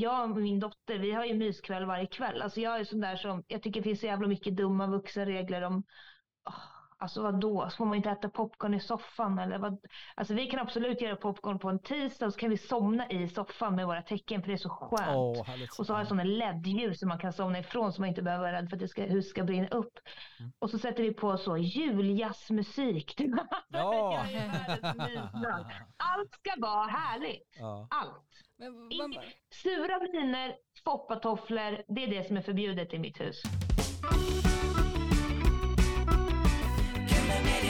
jag och min dotter, vi har ju myskväll varje kväll. Alltså jag är sån där som, jag tycker det finns så jävla mycket dumma vuxenregler om oh, Alltså vad då? får man inte äta popcorn i soffan eller vad? Alltså vi kan absolut göra popcorn på en tisdag och så kan vi somna i soffan med våra tecken för det är så skönt. Oh, och så har jag sådana LED-ljus som man kan somna ifrån så man inte behöver vara rädd för att det ska, huset ska brinna upp. Mm. Och så sätter vi på så juljazzmusik. Ja. Allt ska vara härligt. Ja. Allt. Men, Inge, sura miner, foppatofflor, det är det som är förbjudet i mitt hus.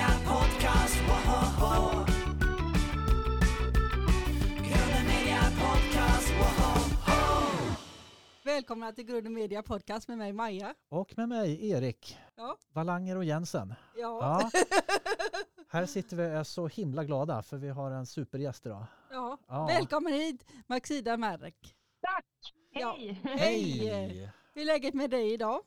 Podcast, woho! Media podcast, woho! Välkomna till Grunden Media podcast med mig Maja. Och med mig Erik. Ja. Valanger och Jensen. Ja. ja. Här sitter vi och är så himla glada för vi har en supergäst idag. Ja. ja. Välkommen hit Maxida Märk. Tack! Hej! Ja. Hej! Hur är läget med dig idag?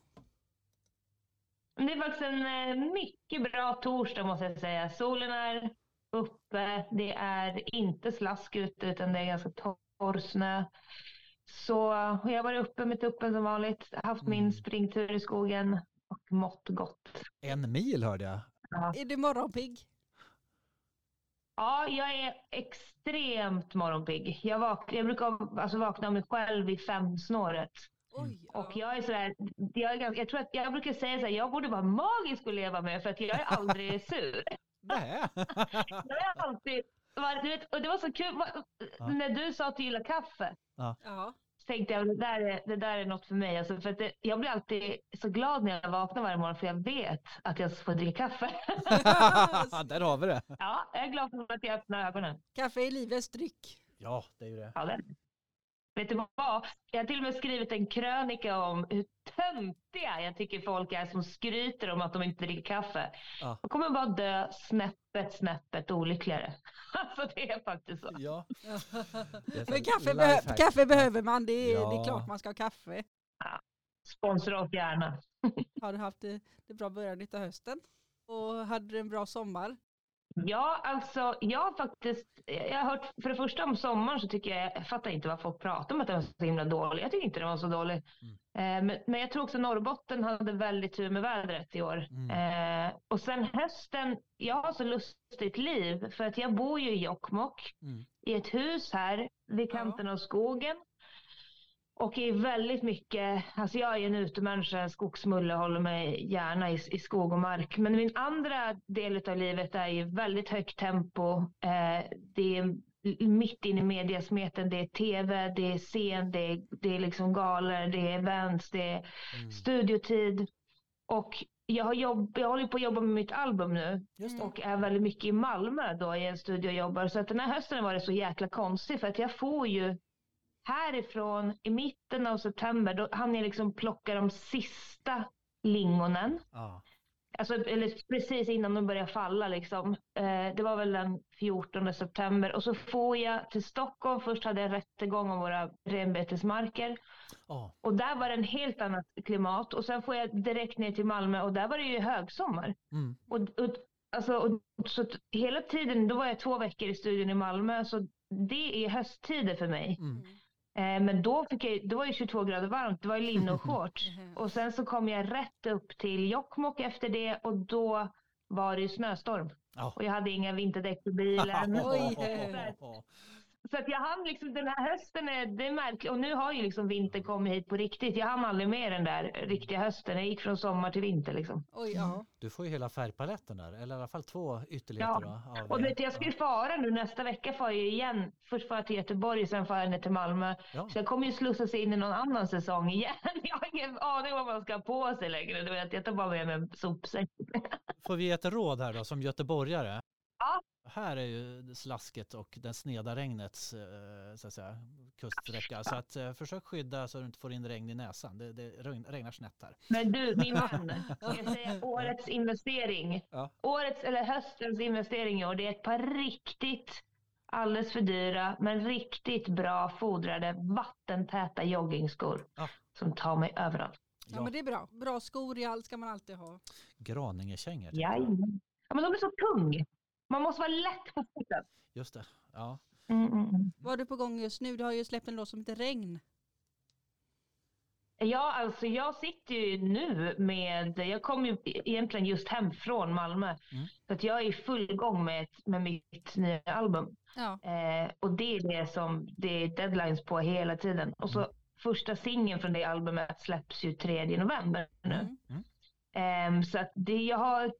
Det är faktiskt en eh, mycket bra torsdag måste jag säga. Solen är uppe, det är inte slask ute utan det är ganska torr snö. Så jag har varit uppe med tuppen som vanligt, haft min mm. springtur i skogen och mått gott. En mil hörde jag. Ja. Är du morgonpigg? Ja, jag är extremt morgonpigg. Jag, vak jag brukar alltså vakna av mig själv vid femsnåret. Oj, och jag är sådär, jag, är ganska, jag tror att jag brukar säga så här, jag borde vara magisk att leva med för att jag är aldrig sur. Nej. jag är alltid, du vet, och det var så kul, ja. när du sa att du gillar kaffe. Ja. Så tänkte jag, det där är, det där är något för mig. Alltså, för det, jag blir alltid så glad när jag vaknar varje morgon för jag vet att jag får dricka kaffe. där har vi det. Ja, jag är glad för att jag öppnar ögonen. Kaffe är livets dryck. Ja, det är ju det. Ja, det. Vet du vad? Jag har till och med skrivit en krönika om hur töntiga jag tycker folk är som skryter om att de inte dricker kaffe. Ja. De kommer bara dö snäppet, snäppet olyckligare. Alltså det är faktiskt så. Ja. Men kaffe, be kaffe behöver man, det är, ja. det är klart man ska ha kaffe. Ja. Sponsra oss gärna. har du haft det, det bra början av hösten? Och hade du en bra sommar? Ja, alltså jag har faktiskt, jag har hört för det första om sommaren så tycker jag, jag fattar inte vad folk pratar om att den var så himla dålig. Jag tycker inte den var så dålig. Mm. Eh, men, men, jag tror också Norrbotten hade väldigt tur med vädret i år. Mm. Eh, och sen hösten, jag har så lustigt liv för att jag bor ju i Jokkmokk mm. i ett hus här vid kanten ja. av skogen. Och är väldigt mycket, alltså jag är en utemänniska, skogsmulle, håller mig gärna i, i skog och mark. Men min andra del av livet är ju väldigt högt tempo. Eh, det är mitt inne i mediasmeten, det är tv, det är scen, det är, det är liksom galor, det är events, det är mm. studiotid. Och jag, har jobb, jag håller på att jobba med mitt album nu och är väldigt mycket i Malmö då i en studio och jobbar. Så att den här hösten var det så jäkla konstigt för att jag får ju härifrån i mitten av september, då hann jag liksom plocka de sista lingonen. Ah. Alltså, eller precis innan de började falla. Liksom. Eh, det var väl den 14 september. Och så får jag till Stockholm. Först hade jag rättegång om våra renbetesmarker. Oh. Och där var det en helt annat klimat. Och sen får jag direkt ner till Malmö och där var det ju högsommar. Mm. Och, och, alltså, och, så hela tiden, då var jag två veckor i studion i Malmö. Så det är hösttider för mig. Mm. Eh, men då, fick jag, då var det 22 grader varmt, det var linne och shorts. och sen så kom jag rätt upp till Jokkmokk efter det och då var det snöstorm. Oh. Och jag hade inga vinterdäck på bilen. Så att jag hann liksom, den här hösten är, det är märkligt. Och nu har ju liksom vintern kommit hit på riktigt. Jag hann aldrig med den där riktiga hösten. Jag gick från sommar till vinter liksom. Oj, ja. Du får ju hela färgpaletten där, eller i alla fall två ytterligheter. Ja, och vet, jag ska ju fara nu nästa vecka far jag igen. Först far jag till Göteborg, sen far jag ner till Malmö. Ja. Så jag kommer ju slussas in i någon annan säsong igen. Jag har ingen aning vad man ska ha på sig längre. Du vet, jag tar bara med mig en sopsäck. Får vi ge ett råd här då som göteborgare? Ja. Här är ju slasket och den sneda regnets eh, så att säga, kuststräcka. Så att, eh, försök skydda så att du inte får in regn i näsan. Det, det regnar snett här. Men du, min vän. Jag säger årets investering. Ja. Årets eller höstens investering i år. Det är ett par riktigt, alldeles för dyra, men riktigt bra fodrade vattentäta joggingskor. Ja. Som tar mig överallt. Ja. ja, men det är bra. Bra skor i allt ska man alltid ha. Graningekängor. Ja, ja, men de är så tung. Man måste vara lätt på foten. Just det, ja. Mm, mm, mm. Vad är du på gång just nu? Du har ju släppt en låt som heter Regn. Ja, alltså jag sitter ju nu med, jag kom ju egentligen just hem från Malmö. Mm. Så att jag är i full gång med, med mitt nya album. Ja. Eh, och det är det som det är deadlines på hela tiden. Och så mm. första singeln från det albumet släpps ju 3 november nu. Mm. Mm. Um, så att det, jag, har,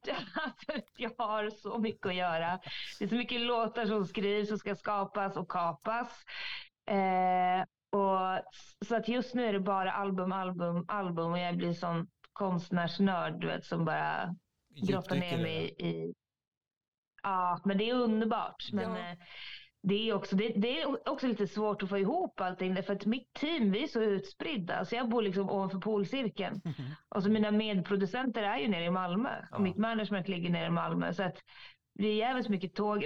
alltså, jag har så mycket att göra. Det är så mycket låtar som skrivs och ska skapas och kapas. Uh, och, så att just nu är det bara album, album, album och jag blir sån konstnärsnörd du vet, som bara grottar ner mig i... Ja, men det är underbart. Men, ja. Det är, också, det, det, är också lite svårt att få ihop allting. För att mitt team, vi är så utspridda. Så jag bor liksom ovanför polcirkeln. Och så mina medproducenter är ju nere i Malmö. Ja. Och mitt management ligger nere i Malmö. Så att det är jävligt mycket tåg.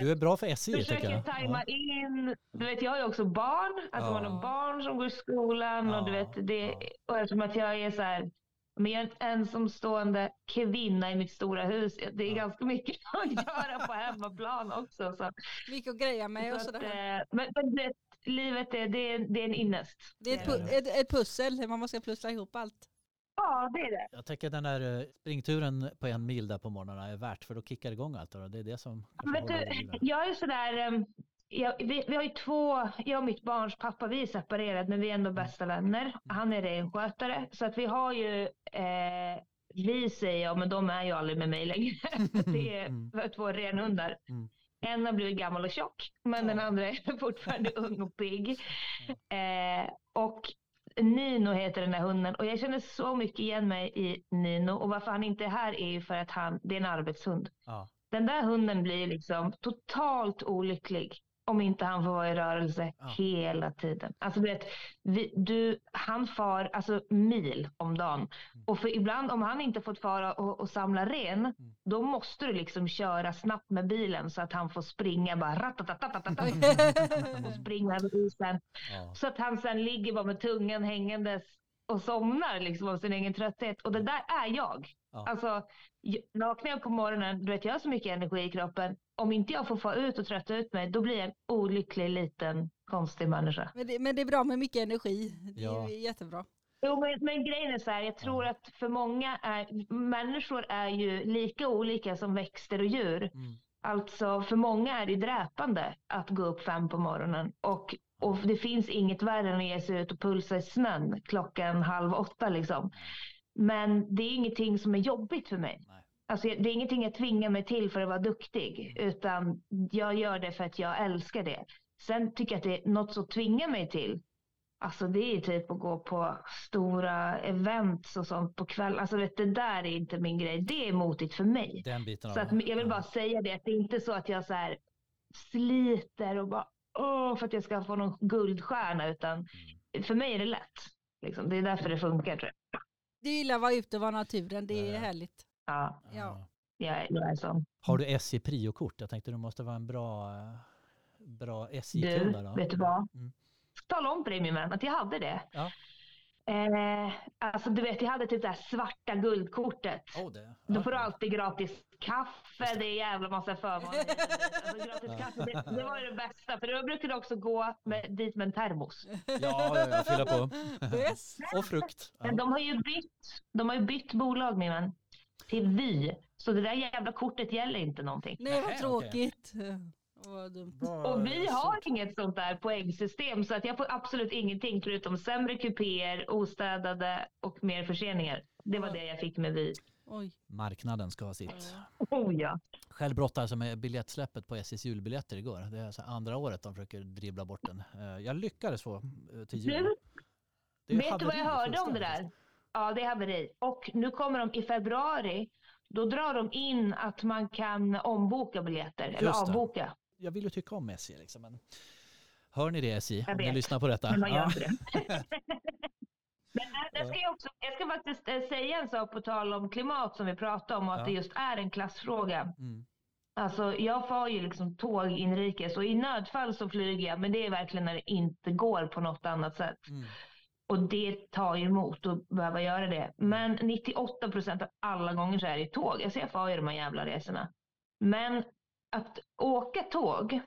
du är bra för SJ tycker jag. Försöker tajma ja. in. Du vet, jag har ju också barn. Alltså ja. man har barn som går i skolan. Och du vet, det, och eftersom att jag är så här men jag är en ensamstående kvinna i mitt stora hus. Det är ja. ganska mycket att göra på hemmaplan också. Så. Mycket att greja med och sådär. Att, eh, men, men det, livet är, det är, det är en innest. Det är ett, pu ett, ett pussel, man måste pussla ihop allt. Ja, det är det. Jag tänker att den där eh, springturen på en mil där på morgnarna är värt för då kickar det igång allt. Och det är det som... Vet du, jag är sådär, ehm, jag, vi, vi, har ju två, jag och mitt barns pappa, vi är separerade men vi är ändå bästa vänner. Han är renskötare så att vi har ju, eh, vi säger jag, men de är ju aldrig med mig längre. det är mm. två renhundar. Mm. En har blivit gammal och tjock men den andra är fortfarande ung och pigg. Eh, och Nino heter den där hunden och jag känner så mycket igen mig i Nino och varför han inte är här är ju för att han, det är en arbetshund. Ja. Den där hunden blir liksom totalt olycklig om inte han får vara i rörelse ja. hela tiden. Alltså du vet, vi, du, han far alltså mil om dagen. Mm. Och för ibland om han inte fått fara och, och samla ren, mm. då måste du liksom köra snabbt med bilen så att han får springa bara och springa över isen. Ja. Så att han sen ligger bara med tungan hängandes och somnar liksom av sin egen trötthet. Och det där är jag. Ja. Alltså, vaknar jag på morgonen, du vet jag har så mycket energi i kroppen. Om inte jag får få ut och trötta ut mig, då blir jag en olycklig liten konstig människa. Men det, men det är bra med mycket energi. Det ja. är jättebra. Jo, men, men grejen är så här, jag tror ja. att för många är, människor är ju lika olika som växter och djur. Mm. Alltså för många är det dräpande att gå upp fem på morgonen och, och det finns inget värre än att ge sig ut och pulsa i snön klockan halv åtta liksom. Men det är ingenting som är jobbigt för mig. Nej. Alltså, det är ingenting jag tvingar mig till för att vara duktig, mm. utan jag gör det för att jag älskar det. Sen tycker jag att det är något som tvingar mig till, alltså det är typ att gå på stora events och sånt på kvällen. Alltså vet, det där är inte min grej. Det är motigt för mig. Den biten så att, jag vill bara säga det, att det är inte så att jag så här sliter och bara åh, för att jag ska få någon guldstjärna, utan mm. för mig är det lätt. Liksom. Det är därför det funkar tror jag. Du gillar att vara ute och vara naturen, det är ja. härligt. Ja, ja. Jag, är så. Har du SJ Prio-kort? Jag tänkte det måste vara en bra, bra SJ-kund. Du, vet du vad? Mm. Tala om för dig min vän att jag hade det. Ja. Eh, alltså du vet, jag hade typ det här svarta guldkortet. Oh, det. Då får du alltid gratis kaffe, det är jävla massa förmåner. alltså, gratis kaffe, det, det, var det bästa, för då brukade du också gå med, dit med en termos. Ja, ja, ja fylla på. Och frukt. Ja. Men de har ju bytt, de har ju bytt bolag min vän, till Vy. Så det där jävla kortet gäller inte någonting. Nej, vad tråkigt. Och vi har inget sånt där poängsystem så att jag får absolut ingenting förutom sämre kupéer, ostädade och mer förseningar. Det var det jag fick med vi. Oj. Marknaden ska ha sitt. Oh ja. Själv brottas jag med biljettsläppet på SJs julbiljetter igår. Det är så andra året de försöker dribbla bort den. Eh, jag lyckades få eh, till jul. Du, vet du vad jag hörde om det där? Ja, det är haveri. Och nu kommer de i februari. Då drar de in att man kan omboka biljetter, eller avboka jag vill ju tycka om SJ liksom. Men hör ni det SJ? Om ni lyssnar på detta. Men man gör ja. det. Men jag ska, också, jag ska faktiskt eh, säga en sak på tal om klimat som vi pratade om och att ja. det just är en klassfråga. Mm. Alltså jag får ju liksom tåg inrikes och i nödfall så flyger jag men det är verkligen när det inte går på något annat sätt. Mm. Och det tar ju emot att behöva göra det. Men 98 procent av alla gånger så är det tåg. Alltså jag får ju de här jävla resorna. Men att åka tåg,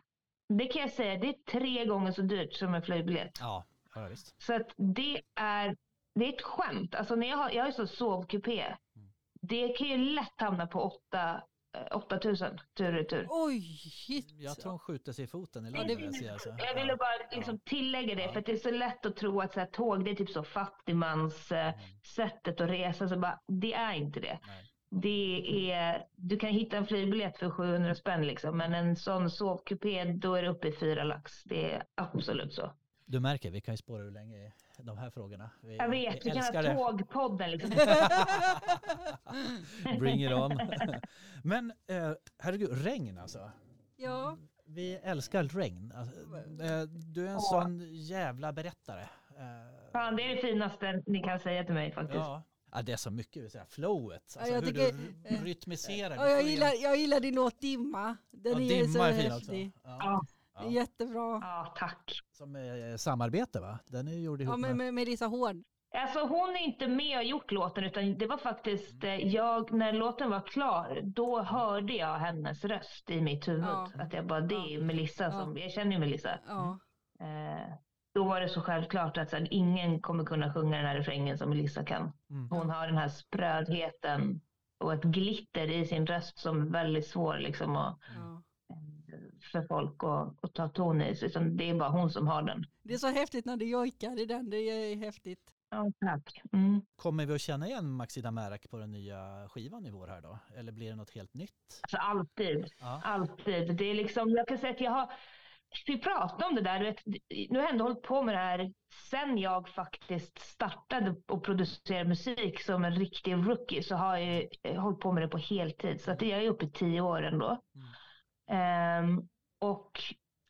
det kan jag säga, det är tre gånger så dyrt som en flygbiljett. Ja, Ja, visst. Så att det är, det är ett skämt. Alltså när jag har, jag har ju så sovkupé. Mm. Det kan ju lätt hamna på 8 8000 tur och retur. Oj, shit. Jag tror hon skjuter sig i foten i säga, alltså. Jag ville bara liksom tillägga det, Ja. för att det är så lätt att tro att så här, tåg det är typ så fattigmans eh, Mm. sättet att resa. Så bara, det är inte det. Nej. det är, du kan hitta en flygbiljett för 700 spänn liksom, men en sån sovkupé, då är det uppe i fyra lax. Det är absolut så. Du märker, vi kan ju spåra hur länge i de här frågorna. Vi, Jag vet, vi kan älskar ha det. tågpodden liksom. Bring it on. Men eh, herregud, regn alltså. Ja, Vi älskar regn. Alltså, eh, du är en sån jävla berättare. Eh, Fan, det är det finaste ni kan säga till mig faktiskt. Ja. ja, det är så mycket, flowet. Alltså jag hur tycker- du r- rytmiserar. ja jag, gillar, jag gillar din låt Dimma. Den ja, är dimma så är fin också. häftig. Ja. Ja, Jättebra. ja, tack. Som eh, samarbete va? Den är gjord ihop Ja, med, med... med Melissa Hård. Alltså hon är inte med och gjort låten utan det var faktiskt eh, jag, när låten var klar, då hörde jag hennes röst i mitt huvud. Ja. Att jag bara, det är ju Melissa Ja. som, jag känner ju Melissa. Ja. Eh, då var det så självklart att så här, ingen kommer kunna sjunga den här refrängen som Melissa kan. Mm. Hon har den här sprödheten och ett glitter i sin röst som är väldigt svår liksom att, Ja. För folk att, att ta ton i. Så utan det är bara hon som har den. Det är så häftigt när du jojkar i den. Det är häftigt. Ja, tack. Mm. Kommer vi att känna igen Maxida Märak på den nya skivan i vår här då? Eller blir det något helt nytt? Alltså alltid. Ja. Alltid. Det är liksom, jag kan säga att jag har, vi pratade om det där, vet, nu har jag ändå hållit på med det här sen jag faktiskt startade och producerade musik som en riktig rookie så har jag ju hållit på med det på heltid. Så att jag är uppe i tio år ändå. Ehm, och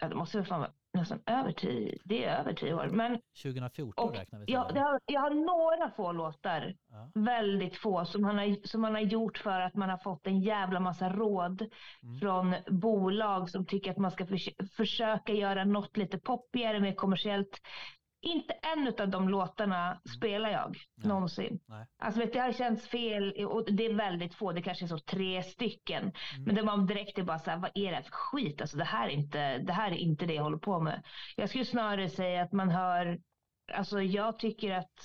ja, det måste fan vara nästan över tio, det är över tio år. Men 2014 och, räknar vi till. jag, har, jag har några få låtar Ja. väldigt få som man, har, som man har gjort för att man har fått en jävla massa råd Mm. från bolag som tycker att man ska förs försöka göra något lite poppigare, mer kommersiellt. Inte en av de låtarna spelar jag Mm. Nej. någonsin. Nej. Alltså vet, det har känts fel och det är väldigt få, det kanske är så tre stycken. Mm. Men det var direkt är bara så här, vad är det här för skit? Alltså det här är inte det, här är inte det jag håller på med. Jag skulle snarare säga att man hör, alltså jag tycker att,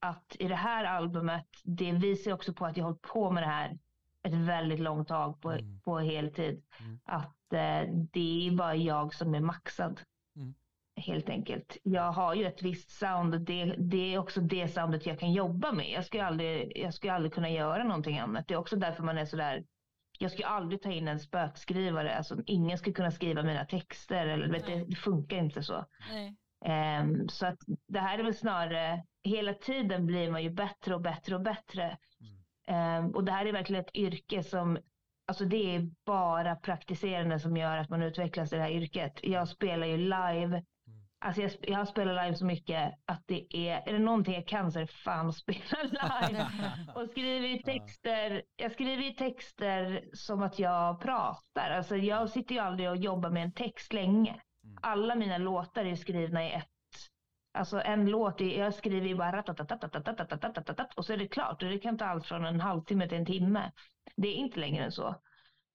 att i det här albumet, det visar också på att jag har hållit på med det här ett väldigt långt tag på, Mm. på heltid. Mm. Att eh, det är bara jag som är maxad. Mm. Helt enkelt. Jag har ju ett visst sound och det, det är också det soundet jag kan jobba med. Jag skulle aldrig, jag skulle aldrig kunna göra någonting annat. Det är också därför man är sådär jag skulle aldrig ta in en spökskrivare. Alltså, ingen skulle kunna skriva mina texter. Eller, vet, det, det funkar inte så. Nej. Ehm, så att det här är väl snarare, hela tiden blir man ju bättre och bättre och bättre. Ehm, och det här är verkligen ett yrke som, alltså det är bara praktiserande som gör att man utvecklas i det här yrket. Jag spelar ju live, Alltså jag, jag har spelat live så mycket att det är, är det någonting jag kan så är det fan att spela live. och skriver texter, jag skriver texter som att jag pratar. Alltså jag mm. sitter ju aldrig och jobbar med en text länge. Mm. Alla mina låtar är skrivna i ett Alltså en låt, jag skriver ju bara och så är det klart. Och det kan ta allt från en halvtimme till en timme. Det är inte längre än så.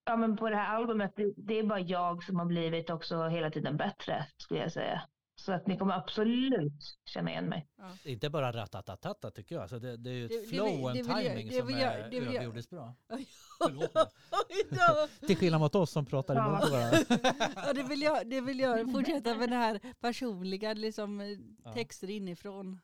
Ja men på det här albumet, det är bara jag som har blivit också hela tiden bättre skulle jag säga. Så att ni kommer absolut känna igen mig. Det är inte bara ratatatata tycker jag. Alltså det, det är ju ett Det- flow och en timing som är det vill jag- överjordiskt bra. Till skillnad mot oss som pratar Ja. emot varandra. Ja, det, vill jag, det vill jag fortsätta med det här personliga, liksom, eh, Ja. texter inifrån.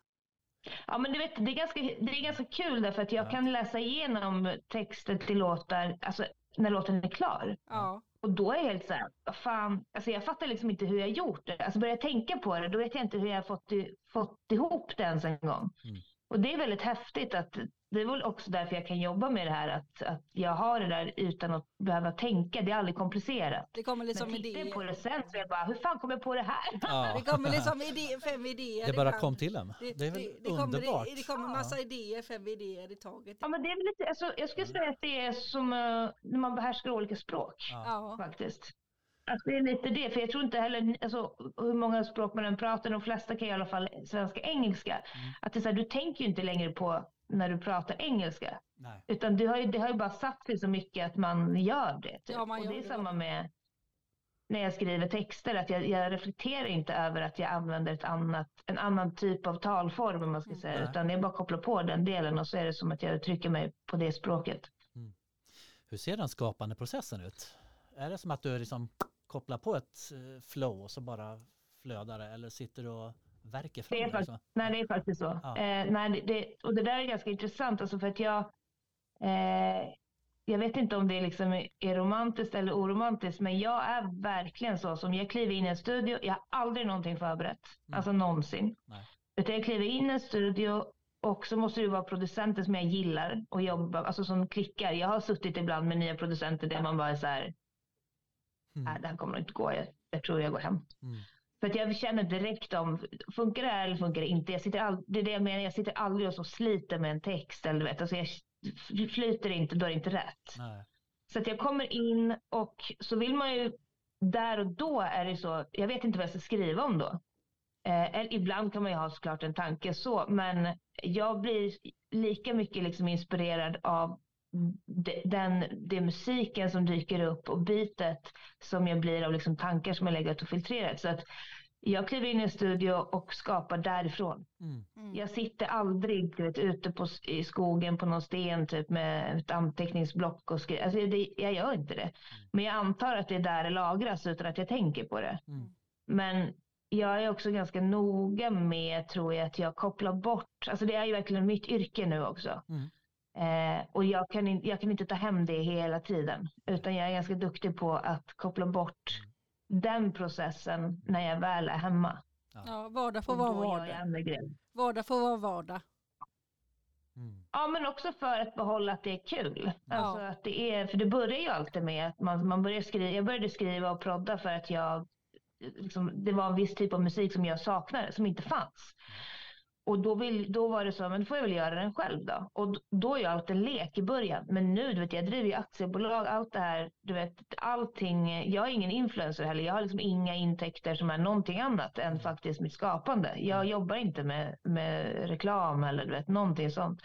Ja men du vet, det är ganska, det är ganska kul därför att jag Ja. kan läsa igenom texter till låtar, alltså när låten är klar. Ja. Och då är jag helt så här, vad fan, alltså jag fattar liksom inte hur jag gjort det. Alltså börjar jag tänka på det, då vet jag inte hur jag har fått, fått ihop det ens en gång. Mm. Och det är väldigt häftigt att, det är väl också därför jag kan jobba med det här, att, att jag har det där utan att behöva tänka. Det är aldrig komplicerat. Det kommer liksom Men tittar jag på idéer. det sen så är jag bara, hur fan kom jag på det här? Ja. Det kommer liksom idé, fem idéer. Det bara kom till en. Det är väl det, kommer, underbart. det, det kommer massa idéer, fem idéer i taget. Ja men det är väl lite, alltså, jag skulle säga att det är som eh, när man behärskar olika språk. Ja. Ja. faktiskt. Alltså det är lite det, för jag tror inte heller, alltså, hur många språk man än pratar, de flesta kan i alla fall svenska engelska. Mm. Att det är så här, du tänker ju inte längre på när du pratar engelska. Nej. Utan du har ju, det har ju bara satt sig så mycket att man gör det. Typ. Ja, man och gör det är det. samma med, när jag skriver texter att jag, jag reflekterar inte över att jag använder ett annat, en annan typ av talform om man ska säga, Nej. utan jag bara kopplar på den delen och så är det som att jag uttrycker mig på det språket. Hur ser den skapande processen ut? Är det som att du liksom kopplar på ett eh, flow och så bara flödar det eller sitter du och verkar fram Det är faktiskt-? Nej, det är faktiskt så. Ja. Eh, nej, det, och det där är ganska intressant, alltså för att jag, eh, jag vet inte om det liksom är romantiskt eller oromantiskt, men jag är verkligen så som jag kliver in i en studio, jag har aldrig någonting förberett, Mm. alltså någonsin. Nej. Utan jag kliver in i en studio och så måste det vara producenter som jag gillar och jobba, alltså som klickar. Jag har suttit ibland med nya producenter där man bara är så här, Mm. nej det här kommer inte gå, jag, jag tror jag går hem. Mm. För att jag känner direkt om, funkar det här eller funkar det inte? Jag sitter all, det är det jag menar, jag sitter aldrig och så sliter med en text. Eller vet, alltså jag flyter inte, då är det inte rätt. Nej. Så att jag kommer in och så vill man ju, där och då är det så, jag vet inte vad jag ska skriva om då. Eh, eller ibland kan man ju ha såklart en tanke så, men jag blir lika mycket liksom inspirerad av de, den, det musiken som dyker upp och bitet som jag blir av liksom tankar som jag lägger ut och filtrerat. Så att jag kliver in i en studio och skapar därifrån. Mm. Mm. Jag sitter aldrig vet, ute på, i skogen på någon sten typ med ett anteckningsblock och skriver. Alltså, det, jag gör inte det. Men jag antar att det är där det lagras utan att jag tänker på det. Mm. Men jag är också ganska noga med, tror jag, att jag kopplar bort. Alltså det är ju verkligen mitt yrke nu också. Mm. Eh, och jag kan, in, jag kan inte ta hem det hela tiden. Utan jag är ganska duktig på att koppla bort den processen när jag väl är hemma. Ja, vardag får vara vardag. Vardag får vara vardag. Mm. Ja, men också för att behålla att det är kul. Ja. Alltså att det är, för det börjar ju alltid med att man, man börjar skriva, jag började skriva och prodda för att jag, liksom, det var en viss typ av musik som jag saknade, som inte fanns. Och då, vill, då var det så, men då får jag väl göra den själv då. Och då är allt en lek i början. Men nu, du vet, jag driver ju aktiebolag, allt det här, du vet, allting. Jag är ingen influencer heller. Jag har liksom inga intäkter som är någonting annat än faktiskt mitt skapande. Jag jobbar inte med, med reklam eller du vet, någonting sånt.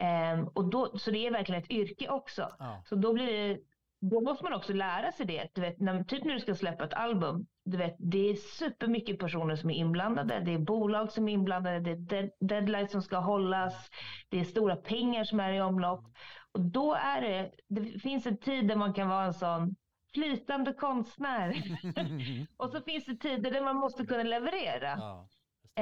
Ehm, och då, så det är verkligen ett yrke också. Ja. Så då blir det, då måste man också lära sig det. Du vet, när, typ när du ska släppa ett album. Du vet, det är supermycket personer som är inblandade. Det är bolag som är inblandade. Det är dead, deadlines som ska hållas. Det är stora pengar som är i omlopp. Och då är det, det finns en tid där man kan vara en sån flytande konstnär. och så finns det tider där man måste kunna leverera. Ja.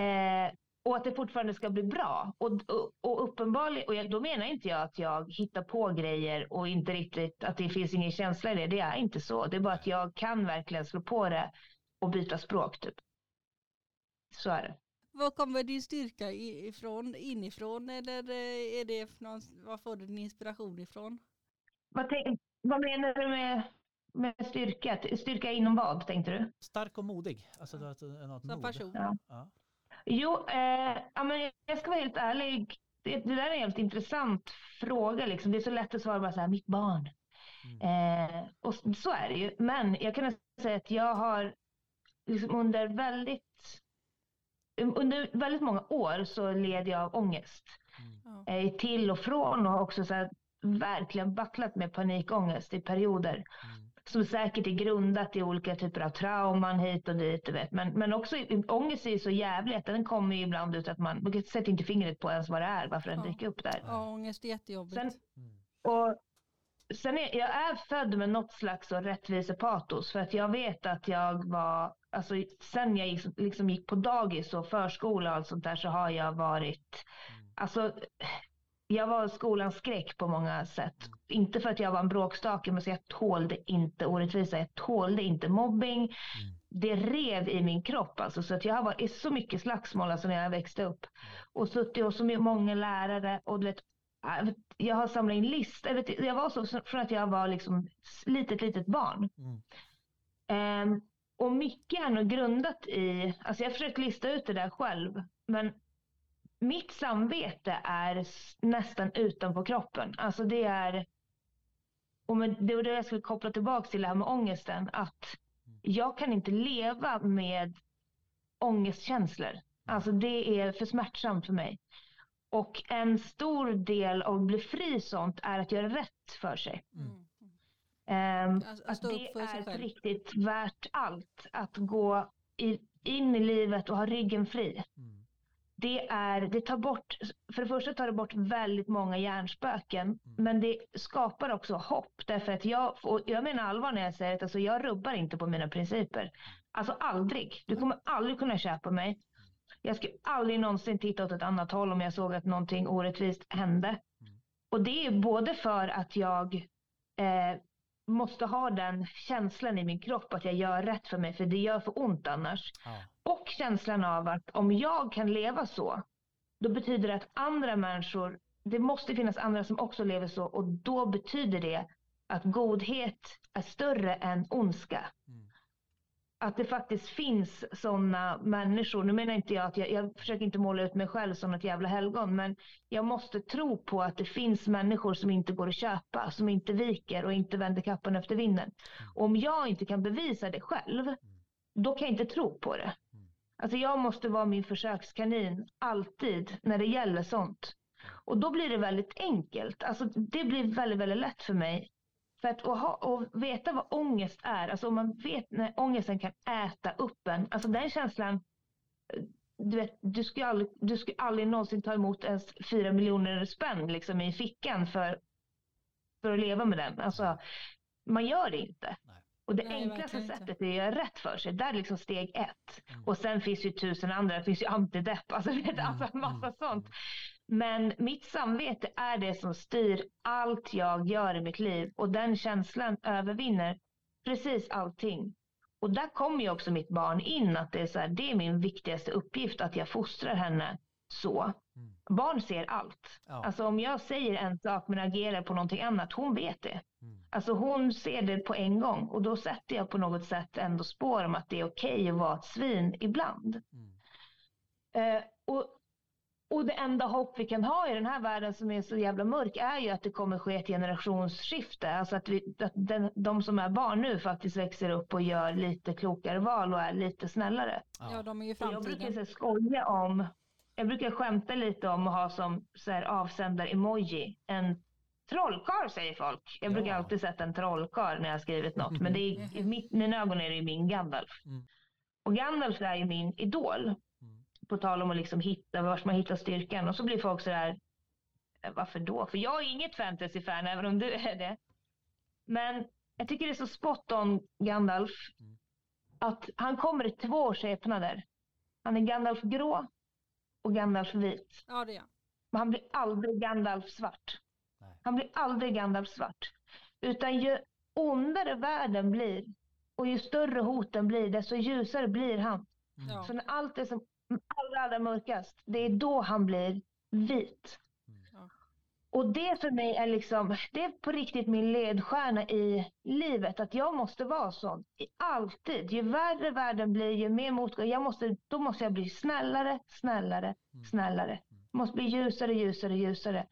Eh, och att det fortfarande ska bli bra. Och, och, och uppenbarligen, och jag, då menar inte jag att jag hittar på grejer och inte riktigt att det finns ingen känsla i det. Det är inte så. Det är bara att jag kan verkligen slå på det och byta språk typ. Så är det. Var kommer din styrka ifrån? Inifrån eller eh, är det någon, var får du din inspiration ifrån? Vad, tänk, vad menar du med, med styrka? Styrka inom vad tänkte du? Stark och modig. Alltså något Som mod. person? Ja. Ja. Jo, eh, ja, men jag ska vara helt ärlig. Det, det där är en helt intressant fråga. Liksom. Det är så lätt att svara bara så här, mitt barn. Eh, och så är det ju. Men jag kan säga att jag har liksom under väldigt under väldigt många år så led jag av ångest. Mm. Eh, till och från och har också så här, verkligen battlat med panikångest i perioder. Mm. Som säkert är grundat i olika typer av trauman hit och dit. Du vet. Men, men också i- ångest är ju så jävlig att den kommer ju ibland ut att man, man sätter inte fingret på ens vad det är varför den Ja. dyker upp där. Ja, ångest är jättejobbigt. Sen, Mm. och sen är, jag är född med något slags så rättvisepatos för att jag vet att jag var, alltså sen jag gick, liksom gick på dagis och förskola och allt sånt där så har jag varit, Mm. alltså jag var skolans skräck på många sätt. Inte för att jag var en bråkstake men så jag tålde inte orättvisa, jag tålde inte mobbing. Mm. Det rev i min kropp alltså så att jag har varit i så mycket slagsmål alltså när jag växte upp. Och suttit hos så många lärare och du vet jag har samlat in listor. Jag, vet, jag var så från att jag var liksom litet, litet barn. Mm. Ehm, och mycket är nog grundat i, alltså jag har försökt lista ut det där själv, men mitt samvete är nästan utanpå kroppen. Alltså det är, och med, det var det jag skulle koppla tillbaka till det här med ångesten, att jag kan inte leva med ångestkänslor. Alltså det är för smärtsamt för mig. Och en stor del av att bli fri sånt är att göra rätt för sig. Mm. Um, Att- att det är riktigt värt allt att gå i, in i livet och ha ryggen fri. Mm. Det, är, det tar bort, för det första tar det bort väldigt många hjärnspöken, men det skapar också hopp. Därför att jag, och jag menar allvar när jag säger att alltså, jag rubbar inte på mina principer. Alltså aldrig. Du kommer aldrig kunna köpa mig. Jag skulle aldrig någonsin titta åt ett annat håll om jag såg att någonting orättvist hände. Och det är både för att jag eh, måste ha den känslan i min kropp att jag gör rätt för mig, för det gör för ont annars. Ja. Och känslan av att om jag kan leva så, då betyder det att andra människor, det måste finnas andra som också lever så och då betyder det att godhet är större än ondska. Mm. Att det faktiskt finns sådana människor, nu menar inte jag att jag, jag försöker inte måla ut mig själv som ett jävla helgon, men jag måste tro på att det finns människor som inte går att köpa, som inte viker och inte vänder kappan efter vinden. Och om jag inte kan bevisa det själv, då kan jag inte tro på det. Alltså jag måste vara min försökskanin alltid när det gäller sånt. Och då blir det väldigt enkelt. Alltså det blir väldigt, väldigt lätt för mig. För att och ha, och veta vad ångest är, alltså om man vet när ångesten kan äta upp en, alltså den känslan, eh, du vet, du skulle aldrig, du ska aldrig någonsin ta emot ens fyra miljoner spänn liksom i fickan för, för att leva med den. Alltså, man gör det inte. Och det Nej, enklaste sättet är att göra rätt för sig. Där är liksom steg ett. Mm. Och sen finns ju tusen andra. Det finns ju antidepp, alltså, vet, alltså en massa mm, sånt. Men mitt samvete är det som styr allt jag gör i mitt liv. Och den känslan övervinner precis allting. Och där kommer ju också mitt barn in. Att det är, så här, det är min viktigaste uppgift att jag fostrar henne så. Mm. Barn ser allt. Ja. Alltså om jag säger en sak men agerar på någonting annat, hon vet det. Mm. Alltså hon ser det på en gång och då sätter jag på något sätt ändå spår om att det är okej att vara ett svin ibland. Mm. Eh, och, och det enda hopp vi kan ha i den här världen som är så jävla mörk är ju att det kommer ske ett generationsskifte. Alltså att, vi, att den, de som är barn nu faktiskt växer upp och gör lite klokare val och är lite snällare. Ja, de är ju Och Jag brukar framtiden. så skoja om, jag brukar skämta lite om att ha som så här, avsändar-emoji en trollkarl säger folk. Jag brukar Ja. alltid sätta en trollkarl när jag har skrivit något. Men det är, i mitt, mina ögon är det min Gandalf. Mm. Och Gandalf är ju min idol. Mm. På tal om att liksom hitta, vars man hittar styrkan. Och så blir folk sådär, "Eh, varför då? För jag är inget fantasy-fan, även om du är det. Men jag tycker det är så spot on Gandalf. Mm. Att han kommer i två skepnader. Han är Gandalf grå och Gandalf vit. Ja, det är. Men han blir aldrig Gandalf svart. Han blir aldrig Gandalf svart. Utan ju ondare världen blir och ju större hoten blir, desto ljusare blir han. Mm. Ja. Så när allt är som allra, allra mörkast, det är då han blir vit. Ja. Och det för mig är liksom, det är på riktigt min ledstjärna i livet. Att jag måste vara sån. I- Alltid. Ju värre världen blir, ju mer motgång. Jag måste, då måste jag bli snällare, snällare, Mm. snällare. Jag måste bli ljusare, ljusare, ljusare.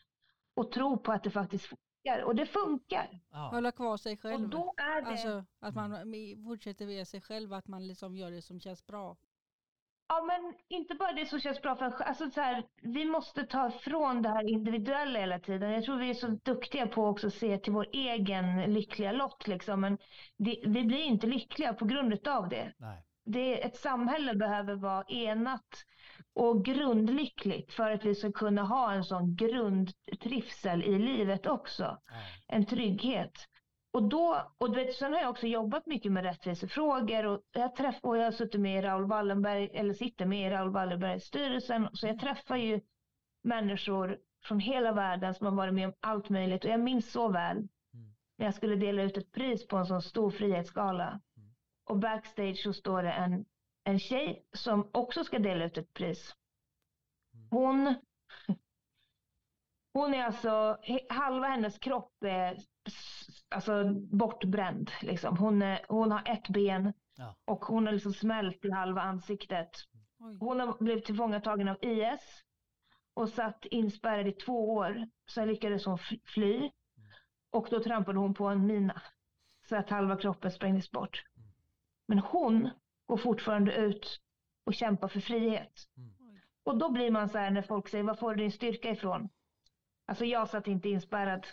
Och tro på att det faktiskt funkar. Och det funkar. Ja. Hålla kvar sig Och själv. då är det... Alltså att man fortsätter via sig själv, att man liksom gör det som känns bra. Ja, men inte bara det som känns bra för. Alltså så här, vi måste ta ifrån det här individuella hela tiden. Jag tror vi är så duktiga på också att se till vår egen lyckliga lott. Liksom. Men det, vi blir inte lyckliga på grund av det. Nej. Det. Ett samhälle behöver vara enat och grundlyckligt för att vi ska kunna ha en sån grundtrivsel i livet också. En trygghet. Och då, och du vet, sen har jag också jobbat mycket med rättvisefrågor och jag, träff, och jag har suttit med i Raoul Wallenberg, eller sitter med i Raoul Wallenbergs styrelsen, så jag träffar ju människor från hela världen som har varit med om allt möjligt och jag minns så väl när jag skulle dela ut ett pris på en sån stor frihetsgala. Och backstage så står det en, en tjej som också ska dela ut ett pris. Hon, hon är alltså, halva hennes kropp är alltså bortbränd. Liksom. Hon, är, hon har ett ben Ja. och hon har liksom smält i halva ansiktet. Oj. Hon har blivit tillfångatagen av IS och satt inspärrad i två år. Sen lyckades hon fly- fly och då trampade hon på en mina så att halva kroppen sprängdes bort. Men hon går fortfarande ut och kämpar för frihet. Oj. Och då blir man så här när folk säger, var får du din styrka ifrån? Alltså jag satt inte inspärrad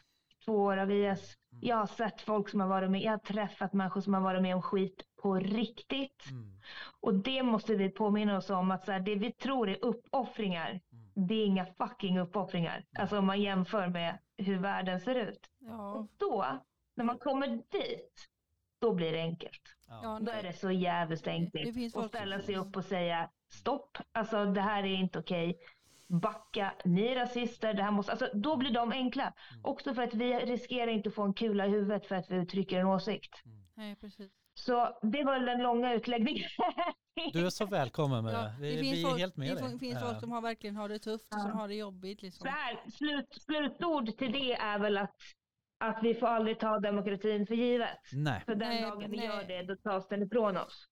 två år av IS. Jag har sett folk som har varit med, jag har träffat människor som har varit med om skit på riktigt. Mm. Och det måste vi påminna oss om att så här, det vi tror är uppoffringar, Mm. det är inga fucking uppoffringar. Alltså om man jämför med hur världen ser ut. Ja, Och då, när man kommer dit, då blir det enkelt. Ja. Då är det så jävligt det enkelt att ställa sig upp och säga stopp, alltså det här är inte okej. Backa, ni är rasister, det här måste, alltså då blir de enkla. Mm. Också för att vi riskerar inte att få en kula i huvudet för att vi uttrycker en åsikt. nej, precis. Så det var den långa utläggningen. Du är så välkommen med Ja, det. Vi, det vi finns är folk, helt med det dig. fin- finns folk som har, verkligen har det tufft och som har det jobbigt. Liksom. Så här, slut, slutord till det är väl att, att vi får aldrig ta demokratin för givet. Nej. För den Nej, dagen vi nej. gör det, då tas den ifrån oss.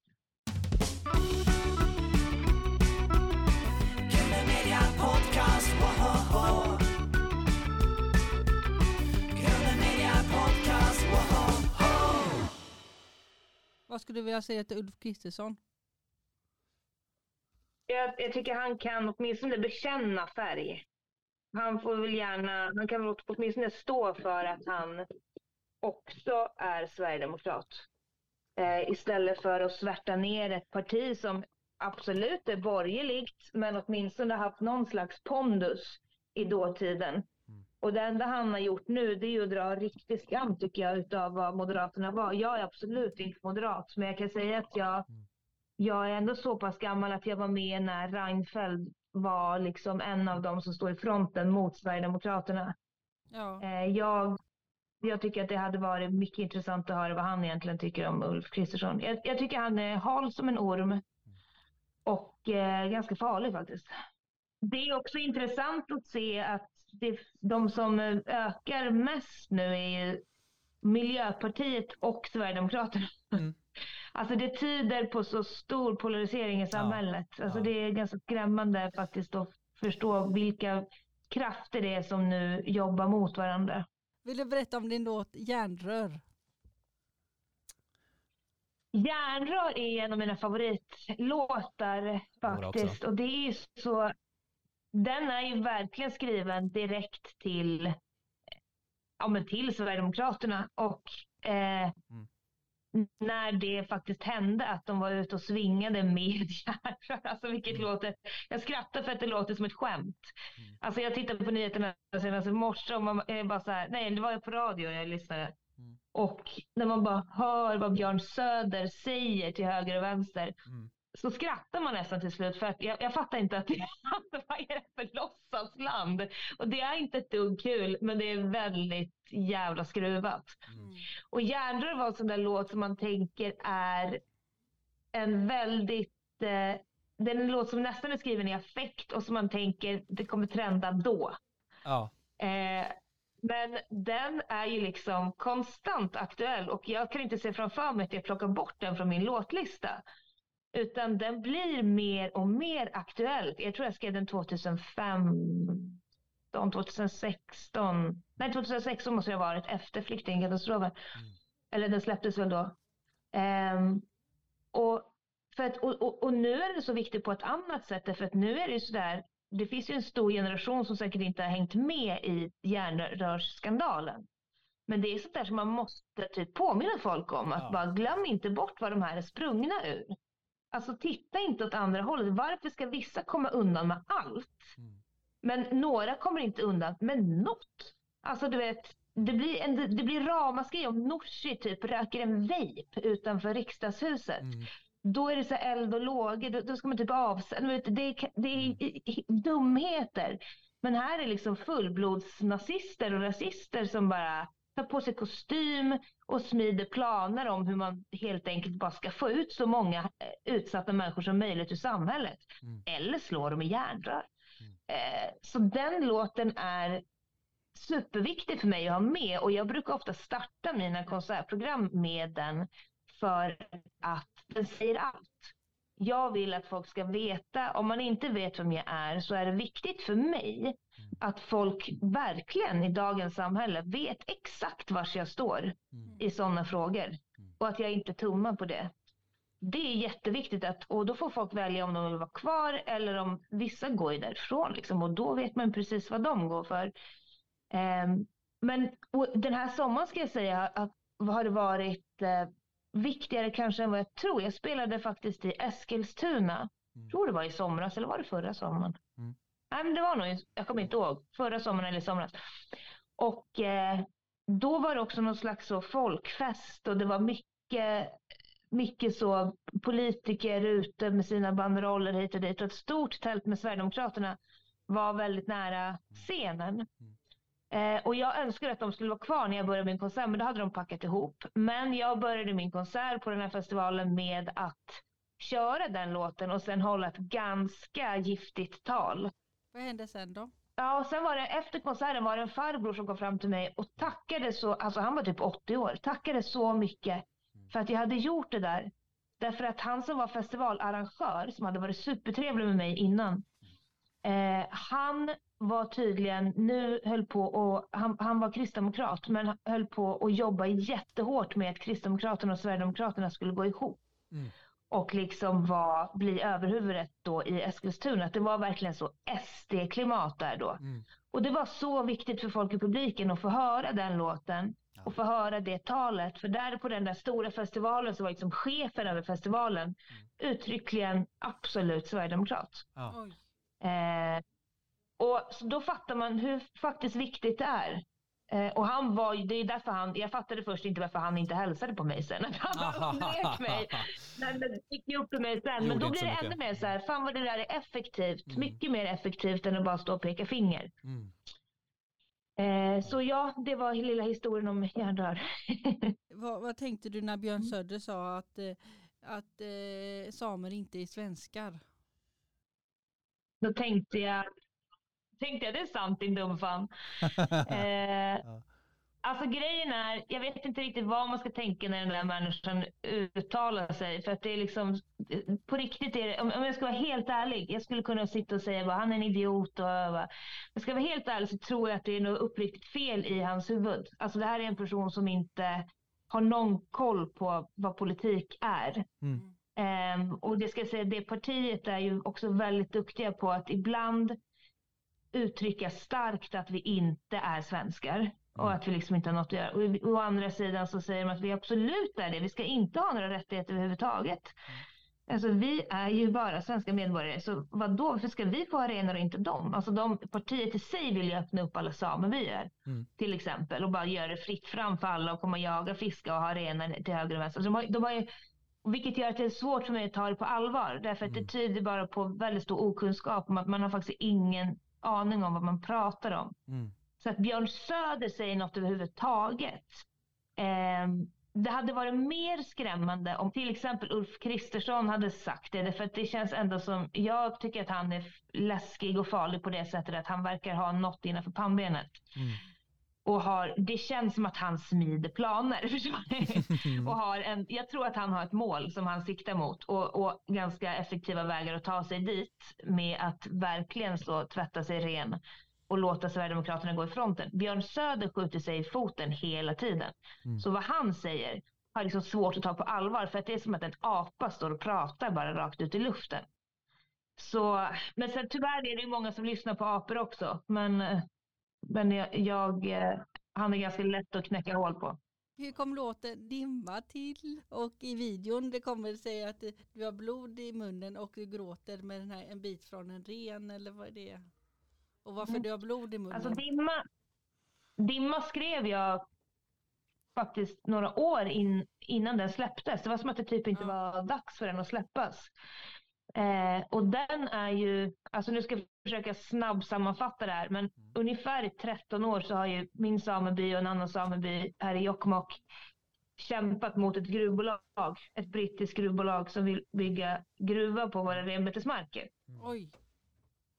Vad skulle du vilja säga till Ulf Kristersson? Jag, jag tycker han kan åtminstone bekänna färg. Han får väl gärna, han kan väl åtminstone stå för att han också är sverigedemokrat. Eh, istället för att svärta ner ett parti som absolut är borgerligt, men åtminstone haft någon slags pondus i dåtiden. Och det enda han har gjort nu det är ju att dra riktig skam tycker jag utav vad Moderaterna var. Jag är absolut inte moderat, men jag kan säga att jag jag är ändå så pass gammal att jag var med när Reinfeldt var liksom en av dem som står i fronten mot Sverigedemokraterna. Ja, Eh, jag, jag tycker att det hade varit mycket intressant att höra vad han egentligen tycker om Ulf Kristersson. Jag, jag tycker han är hal som en orm och eh, ganska farlig faktiskt. Det är också intressant att se att det, de som ökar mest nu är Miljöpartiet och Sverigedemokraterna. Mm. Alltså det tyder på så stor polarisering i samhället. Alltså ja. det är ganska skrämmande faktiskt att förstå vilka krafter det är som nu jobbar mot varandra. vill du berätta om din låt Järnrör? Järnrör är en av mina favoritlåtar faktiskt. Och det är så... Den är ju verkligen skriven direkt till, ja, men till Sverigedemokraterna. Och eh, när det faktiskt hände att de var ute och svingade med. Alltså vilket låter... Jag skrattar för att det låter som ett skämt. Alltså jag tittade på nyheterna senast i morse och man är bara så här, nej det var på radio jag lyssnade. Och när man bara hör vad Björn Söder säger till höger och vänster Mm. Så skrattar man nästan till slut för att jag, jag fattar inte att det, vad är det för låtsasland? Och det är inte ett dugg kul men det är väldigt jävla skruvat. Och Järnrör var en sån där låt som man tänker är en väldigt eh, det är en låt som nästan är skriven i affekt och som man tänker det kommer trenda då. Ja. Eh, men den är ju liksom konstant aktuell och jag kan inte se framför mig att jag plockar bort den från min låtlista. Utan den blir mer och mer aktuell. Jag tror jag skrev den 2005, 2016. Nej, 2016 måste det ha varit efter flyktingkatastrofen. Eller den släpptes väl då. Ehm, och, för att, och, och, och nu är det så viktigt på ett annat sätt. För att nu är det ju sådär. Det finns ju en stor generation som säkert inte har hängt med i järnrörsskandalen. Men det är sånt där som man måste typ påminna folk om. Att Ja. bara glöm inte bort vad de här är sprungna ur. Alltså titta inte åt andra hållet. Varför ska vissa komma undan med allt? Mm. Men några kommer inte undan med något. Alltså du vet, det blir, en, det blir ramaskri om Nooshi typ röker en vape utanför riksdagshuset. Mm. Då är det så eld och lågor, då, då ska man typ avsätta, det, är, det är dumheter. Men här är liksom fullblodsnazister och rasister som bara tar på sig kostym och smider planer om hur man helt enkelt bara ska få ut så många eh, utsatta människor som möjligt ur samhället. Mm. Eller slå dem i järnrör. Eh, så den låten är superviktig för mig att ha med och jag brukar ofta starta mina konsertprogram med den för att den säger allt. Jag vill att folk ska veta, om man inte vet vem jag är så är det viktigt för mig att folk verkligen i dagens samhälle vet exakt var jag står i sådana frågor och att jag inte tummar på det. Det är jätteviktigt att, och då får folk välja om de vill vara kvar eller om vissa går ju därifrån liksom, och då vet man precis vad de går för. Ehm, men den här sommaren ska jag säga att har det varit eh, viktigare kanske än vad jag tror. Jag spelade faktiskt i Eskilstuna. Jag tror det var i somras eller var det förra sommaren? Mm. Nej, men det var nog, jag kommer inte ihåg, förra sommaren eller somras. Och eh, då var det också någon slags så folkfest och det var mycket, mycket så politiker ute med sina banderoller hit och dit och ett stort tält med Sverigedemokraterna var väldigt nära scenen. Eh, och jag önskade att de skulle vara kvar när jag började min konsert, men då hade de packat ihop. Men jag började min konsert på den här festivalen med att köra den låten och sen hålla ett ganska giftigt tal. Vad hände sen då? Ja, och sen var det efter konserten var det en farbror som kom fram till mig och tackade så, alltså han var typ 80 år, tackade så mycket för att jag hade gjort det där. Därför att han som var festivalarrangör, som hade varit supertrevlig med mig innan, eh, han var tydligen, nu höll på och han, han var kristdemokrat, men höll på att jobba jättehårt med att Kristdemokraterna och Sverigedemokraterna skulle gå ihop Mm. Och liksom var, bli överhuvudet då i Eskilstuna. Att det var verkligen så SD-klimat där då. Mm. Och det var så viktigt för folk i publiken att få höra den låten Ja. och få höra det talet. För där på den där stora festivalen så var liksom chefen över festivalen uttryckligen absolut sverigedemokrat. Ja. Eh, och så då fattar man hur faktiskt viktigt det är. Eh, och han var, det är därför han, jag fattade först inte varför han inte hälsade på mig sen. Att han bara undvek mig. Men det gick ju upp för mig sen. Men då blir det ännu mer så här, fan vad det där är effektivt. Mm. Mycket mer effektivt än att bara stå och peka finger. Mm. Eh, så ja, det var lilla historien om järnrör. Vad, vad tänkte du när Björn Söder sa att, eh, att eh, samer inte är svenskar? Då tänkte jag, tänkte jag det är sant din dumfan. Eh. Alltså grejen är, jag vet inte riktigt vad man ska tänka när den där människan uttalar sig. För att det är liksom, på riktigt är det, om, om jag ska vara helt ärlig, jag skulle kunna sitta och säga att han är en idiot och bara, jag ska vara helt ärlig så tror jag att det är något uppriktigt fel i hans huvud. Alltså det här är en person som inte har någon koll på vad politik är. Mm. Ehm, och det ska jag säga, det partiet är ju också väldigt duktiga på att ibland uttrycka starkt att vi inte är svenskar och att vi liksom inte har något att göra. Och å andra sidan så säger de att vi absolut är det. Vi ska inte ha några rättigheter överhuvudtaget. Alltså vi är ju bara svenska medborgare, så vad då? Varför ska vi få arenor och inte dem? Alltså de, partiet i sig vill ju öppna upp alla samebyar Mm. till exempel och bara göra det fritt fram för alla och komma och jaga, fiska och ha arenor till höger och vänster. Alltså de har, de har ju, vilket gör att det är svårt för mig att ta det på allvar. Därför att Mm. det tyder bara på väldigt stor okunskap om att man har faktiskt ingen aning om vad man pratar om. Mm. Så att Björn Söder säger något överhuvudtaget. ehm, det hade varit mer skrämmande om till exempel Ulf Kristersson hade sagt det. Därför att det känns ändå som, jag tycker att han är läskig och farlig på det sättet att han verkar ha något innanför pannbenet. Mm. Och har, det känns som att han smider planer. Och har en, jag tror att han har ett mål som han siktar mot och, och ganska effektiva vägar att ta sig dit med att verkligen så tvätta sig ren och låta Sverigedemokraterna gå i fronten. Björn Söder skjuter sig i foten hela tiden. Mm. Så vad han säger har liksom svårt att ta på allvar för att det är som att en apa står och pratar bara rakt ut i luften. Så, men sen tyvärr är det många som lyssnar på apor också. Men, eh, men jag, jag, eh, han är ganska lätt att knäcka hål på. Hur kom låten Dimma till? Och i videon det kommer det säga att du har blod i munnen och du gråter med den här, en bit från en ren eller vad är det? Och varför Mm. du har blod i munnen? Alltså dimma, dimma skrev jag faktiskt några år in, innan den släpptes. Det var som att det typ inte Ja. var dags för den att släppas. Eh, och den är ju, alltså nu ska jag försöka snabbsammanfatta det här, men ungefär i 13 år så har ju min sameby och en annan sameby här i Jokkmokk kämpat mot ett gruvbolag, ett brittiskt gruvbolag som vill bygga gruva på våra renbetesmarker. Oj,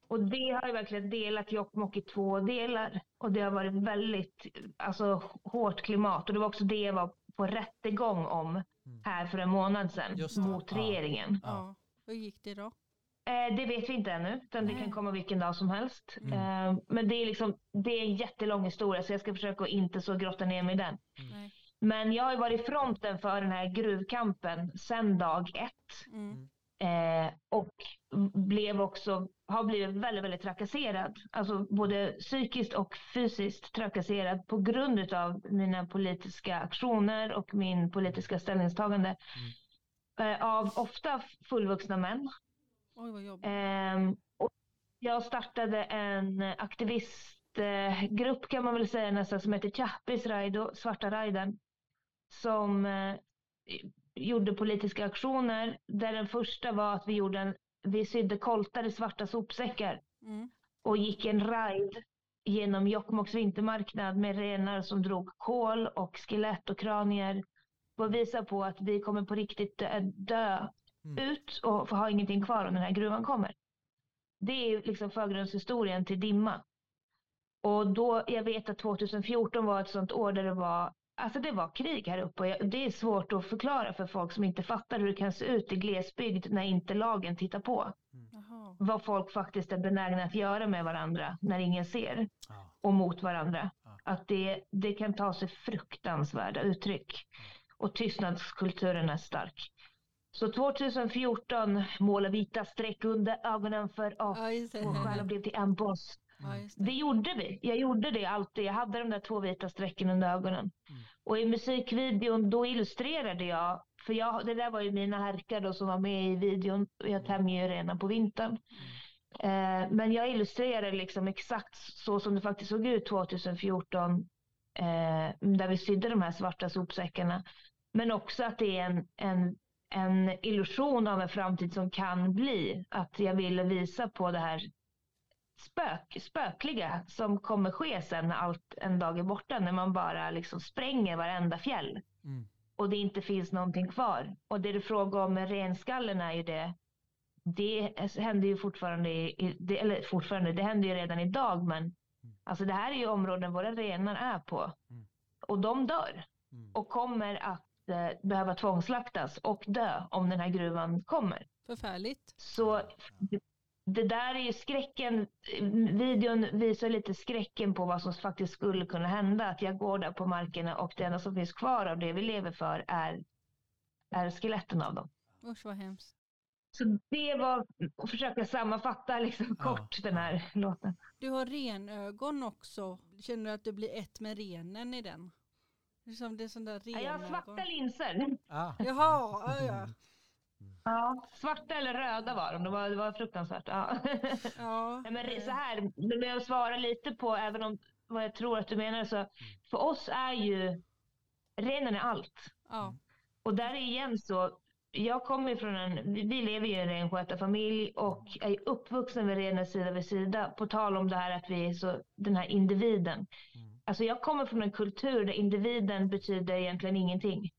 Och det har ju verkligen delat Jokkmokk i två delar. Och det har varit väldigt alltså, hårt klimat. Och det var också det jag var på rättegång om här för en månad sedan mot regeringen. Ja. ja. Hur gick det då? Eh, det vet vi inte ännu, utan det kan komma vilken dag som helst. Mm. Eh, men det är, liksom, det är en jättelång historia så jag ska försöka att inte så grotta ner mig i den. Nej. Men jag har ju varit i fronten för den här gruvkampen sedan dag ett. Mm. Eh, och blev också, har blivit väldigt, väldigt trakasserad. Alltså både psykiskt och fysiskt trakasserad på grund av mina politiska aktioner och min politiska ställningstagande. Eh, av ofta fullvuxna män. Oj vad jobbigt. Ehm, och jag startade en aktivistgrupp kan man väl säga nästan som heter Chappis Raido, Svarta Raiden. Som eh, gjorde politiska aktioner där den första var att vi gjorde en, vi sydde koltar i svarta sopsäckar Mm. och gick en ride genom Jokkmokks vintermarknad med renar som drog kol och skelett och kranier. För att visa på att vi kommer på riktigt dö, dö Mm. ut och få ha ingenting kvar om den här gruvan kommer. Det är ju liksom förgrundshistorien till Dimma. Och då, jag vet att 2014 var ett sånt år där det var, alltså det var krig här uppe. Och jag- Det är svårt att förklara för folk som inte fattar hur det kan se ut i glesbygd när inte lagen tittar på. Jaha. Vad folk faktiskt är benägna att göra med varandra när ingen ser Ja. och mot varandra. Ja. Att det, det kan ta sig fruktansvärda uttryck. Och tystnadskulturen är stark. Så 2014 måla vita streck under ögonen för att Ja vår själ det. blev till en boss. Ja, det. Det gjorde vi. Jag gjorde det alltid. Jag hade de där två vita strecken under ögonen. Mm. Och i musikvideon då illustrerade jag, för jag, det där var ju mina härkar då som var med i videon. Jag tämjer ju redan på vintern. Eh, men jag illustrerade liksom exakt så som det faktiskt såg ut 2014. Eh, där vi sydde de här svarta sopsäckarna. Men också att det är en, en, en illusion av en framtid som kan bli. Att jag ville visa på det här spök, spökliga som kommer ske sen när allt en dag är borta. När man bara liksom spränger varenda fjäll Mm. och det inte finns någonting kvar. Och det du frågar om med renskallen är ju det. Det händer ju fortfarande, i, det, eller fortfarande, det händer ju redan idag men alltså det här är ju områden våra renar är på. Mm. Och de dör Mm. och kommer att eh, behöva tvångslaktas och dö om den här gruvan kommer. Förfärligt. Så det, det där är ju skräcken. Videon visar lite skräcken på vad som faktiskt skulle kunna hända. Att jag går där på markerna och det enda som finns kvar av det vi lever för är, är skeletten av dem. Usch vad hemskt. Så det var att försöka sammanfatta liksom Ja, kort den här låten. Du har renögon också. Känner du att du blir ett med renen i den? Det är som det är sån där Ja, Jag har renögon. svarta linser. Ah. Jaha, ja, ja. Ja, svarta eller röda var de. Det var, det var fruktansvärt. Ja. ja. Nej, men så här, men jag svarar lite på, även om vad jag tror att du menar, så för oss är ju renen är allt. ja. Och där är igen så, jag kommer från en, vi lever i en renskötarfamilj och är uppvuxen med renar sida vid sida. På tal om det här att vi är så, den här individen. Mm. Alltså jag kommer från en kultur där individen betyder egentligen ingenting.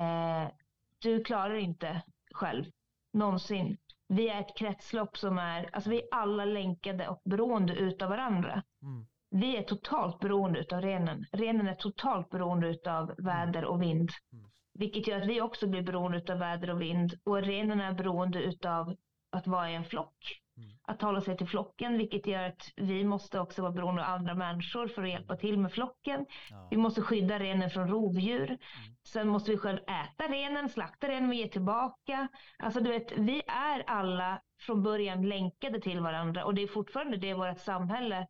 Eh, du klarar inte själv, någonsin. Vi är ett kretslopp som är, alltså vi är alla länkade och beroende utav varandra. Mm. Vi är totalt beroende utav renen. Renen är totalt beroende utav väder och vind. Mm. Vilket gör att vi också blir beroende utav väder och vind. Och renen är beroende utav att vara i en flock. Mm. Att hålla sig till flocken, vilket gör att vi måste också vara beroende av andra människor för att hjälpa till med flocken. Ja. Vi måste skydda renen från rovdjur. Sen måste vi själv äta renen, slakta renen och ge tillbaka. Alltså du vet, vi är alla från början länkade till varandra och det är fortfarande det vårt samhälle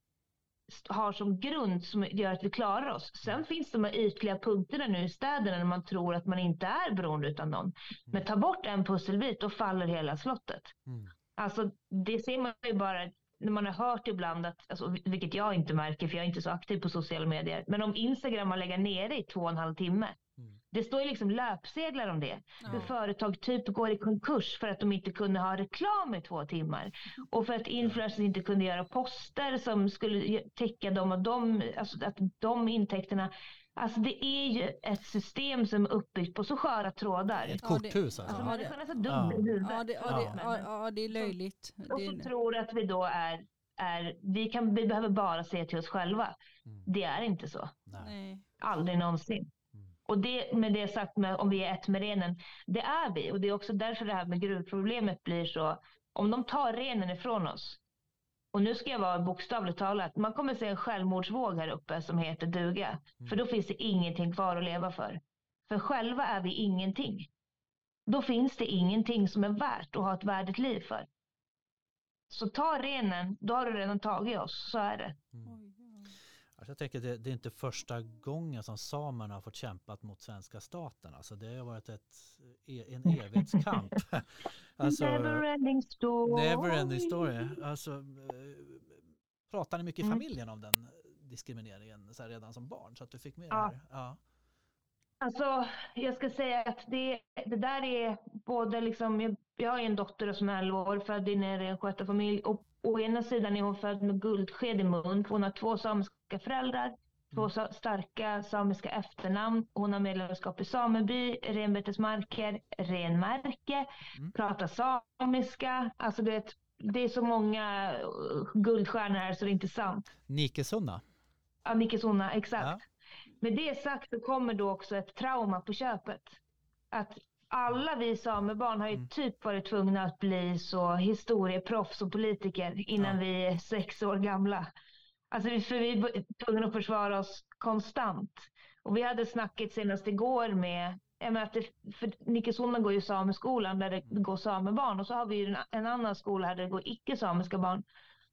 har som grund som gör att vi klarar oss. Sen finns de här ytliga punkterna nu i städerna när man tror att man inte är beroende av någon. Men ta bort en pusselbit och faller hela slottet. Mm. Alltså det ser man ju bara när man har hört ibland att, alltså, vilket jag inte märker för jag är inte så aktiv på sociala medier, men om Instagram har legat nere i två och en halv timme. Mm. Det står ju liksom löpsedlar om det. Hur Ja. företag typ går i konkurs för att de inte kunde ha reklam i två timmar. Och för att influencers inte kunde göra poster som skulle täcka dem och de, alltså att de intäkterna. Alltså det är ju ett system som är uppbyggt på så sköra trådar. Ett korthus alltså. Alltså Ja, människan är så dum Ja. i huvudet. Ja, det, ja, det, Ja. ja, det är löjligt. Och Det, så tror att vi då är, är vi, kan, vi behöver bara se till oss själva. Mm. Det är inte så. Nej. nej. Aldrig någonsin. Mm. Och det, med det sagt med om vi är ett med renen, det är vi. Och det är också därför det här med gruvproblemet blir så. Om de tar renen ifrån oss. Och nu ska jag vara bokstavligt talat. Man kommer se en självmordsvåg här uppe som heter duga. För då finns det ingenting kvar att leva för. För själva är vi ingenting. då finns det ingenting som är värt att ha ett värdigt liv för. Så ta renen, då har du redan tagit oss, så är det. Mm. Alltså jag tänker det, det är inte första gången som samerna har fått kämpat mot svenska staten. Alltså det har varit ett, e- en evighetskamp. alltså, never ending story. never ending story. Alltså, eh, pratar ni mycket i Mm. familjen om den diskrimineringen så redan som barn? Så att du fick med Ja. det här? Ja. Alltså, jag ska säga att det, det där är både liksom, jag, jag har en dotter som är 11 år, född i en renskötarfamilj. Och å ena sidan är hon född med guldsked i mun, för hon har två samiska föräldrar, två sa, starka samiska efternamn. Hon har medlemskap i sameby, renbetesmarker, renmärke, Mm. pratar samiska. Alltså du vet, det är så många uh, guldstjärnor här så det är inte sant. Nikesunna? Annika Sonna, exakt. Ja. Med det sagt så kommer då också ett trauma på köpet. Att alla vi samebarn har ju Mm. typ varit tvungna att bli så historieproffs och politiker innan Ja. vi är sex år gamla. Alltså vi- för vi var tvungna att försvara oss konstant. Och vi hade snacket senast igår med, jag att det, för Nicke Sonna går ju sameskolan där det går samebarn och så har vi ju en, en annan skola här där det går icke-samiska barn.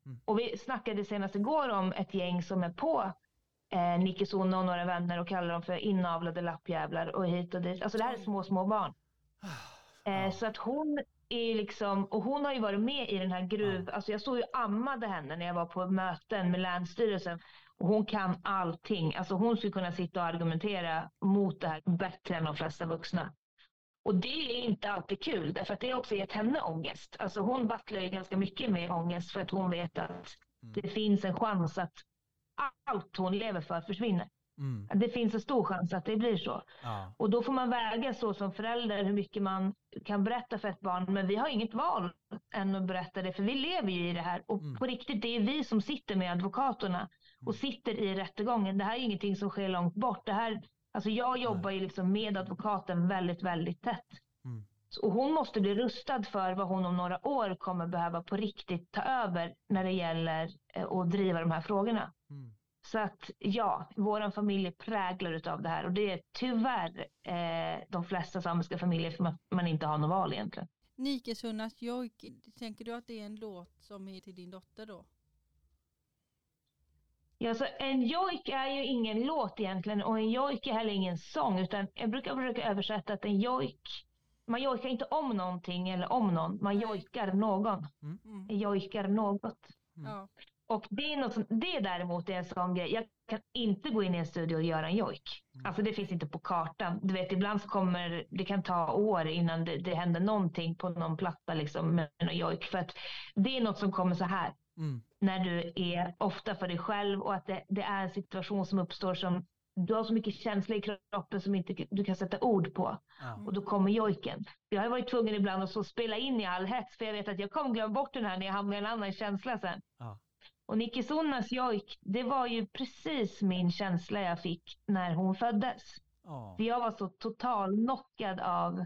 Mm. Och vi snackade senast igår om ett gäng som är på eh, Nicke Sonna och några vänner och kallar dem för inavlade lappjävlar och hit och dit. Alltså det här är små, små barn. Eh, Ja. Så att hon är liksom, och hon har ju varit med i den här gruv, alltså jag såg ju ammade henne när jag var på möten med Länsstyrelsen. Och hon kan allting. Alltså hon skulle kunna sitta och argumentera mot det här bättre än de flesta vuxna. Och det är inte alltid kul, därför att det har också gett henne ångest. Alltså hon battlar ju ganska mycket med ångest för att hon vet att Mm. det finns en chans att allt hon lever för försvinner. Mm. Det finns en stor chans att det blir så. Ja. Och då får man väga så som förälder hur mycket man kan berätta för ett barn. Men vi har inget val än att berätta det, för vi lever ju i det här. Och Mm. på riktigt, det är vi som sitter med advokaterna och sitter i rättegången. Det här är ingenting som sker långt bort. Det här, alltså jag jobbar ju liksom med advokaten väldigt, väldigt tätt. Mm. Och hon måste bli rustad för vad hon om några år kommer behöva på riktigt ta över när det gäller eh, att driva de här frågorna. Mm. Så att ja, vår familj är präglad utav det här och det är tyvärr eh, de flesta samiska familjer för man, man inte har något val egentligen. Nikesunnas jojk, tänker du att det är en låt som är till din dotter då? Ja, så en jojk är ju ingen låt egentligen och en jojk är heller ingen sång utan jag brukar försöka översätta att en jojk, man jojkar inte om någonting eller om någon, man jojkar någon, Mm. jojkar något. Mm. Ja. Och det, är något som, det däremot är en sån grej. Jag kan inte gå in i en studio och göra en jojk. Mm. Alltså det finns inte på kartan. Du vet, ibland så kommer det kan ta år innan det, det händer någonting på någon platta liksom med en jojk. För att det är något som kommer så här Mm. när du är ofta för dig själv och att det, det är en situation som uppstår som du har så mycket känsla i kroppen som inte du kan sätta ord på. Ja. Och då kommer jojken. Jag har varit tvungen ibland att så spela in i all hets för jag vet att jag kommer glömma bort den här när jag hamnar i en annan känsla sen. Ja. Och Nicky Sonnas jojk, det var ju precis min känsla jag fick när hon föddes. Ja. För jag var så total knockad av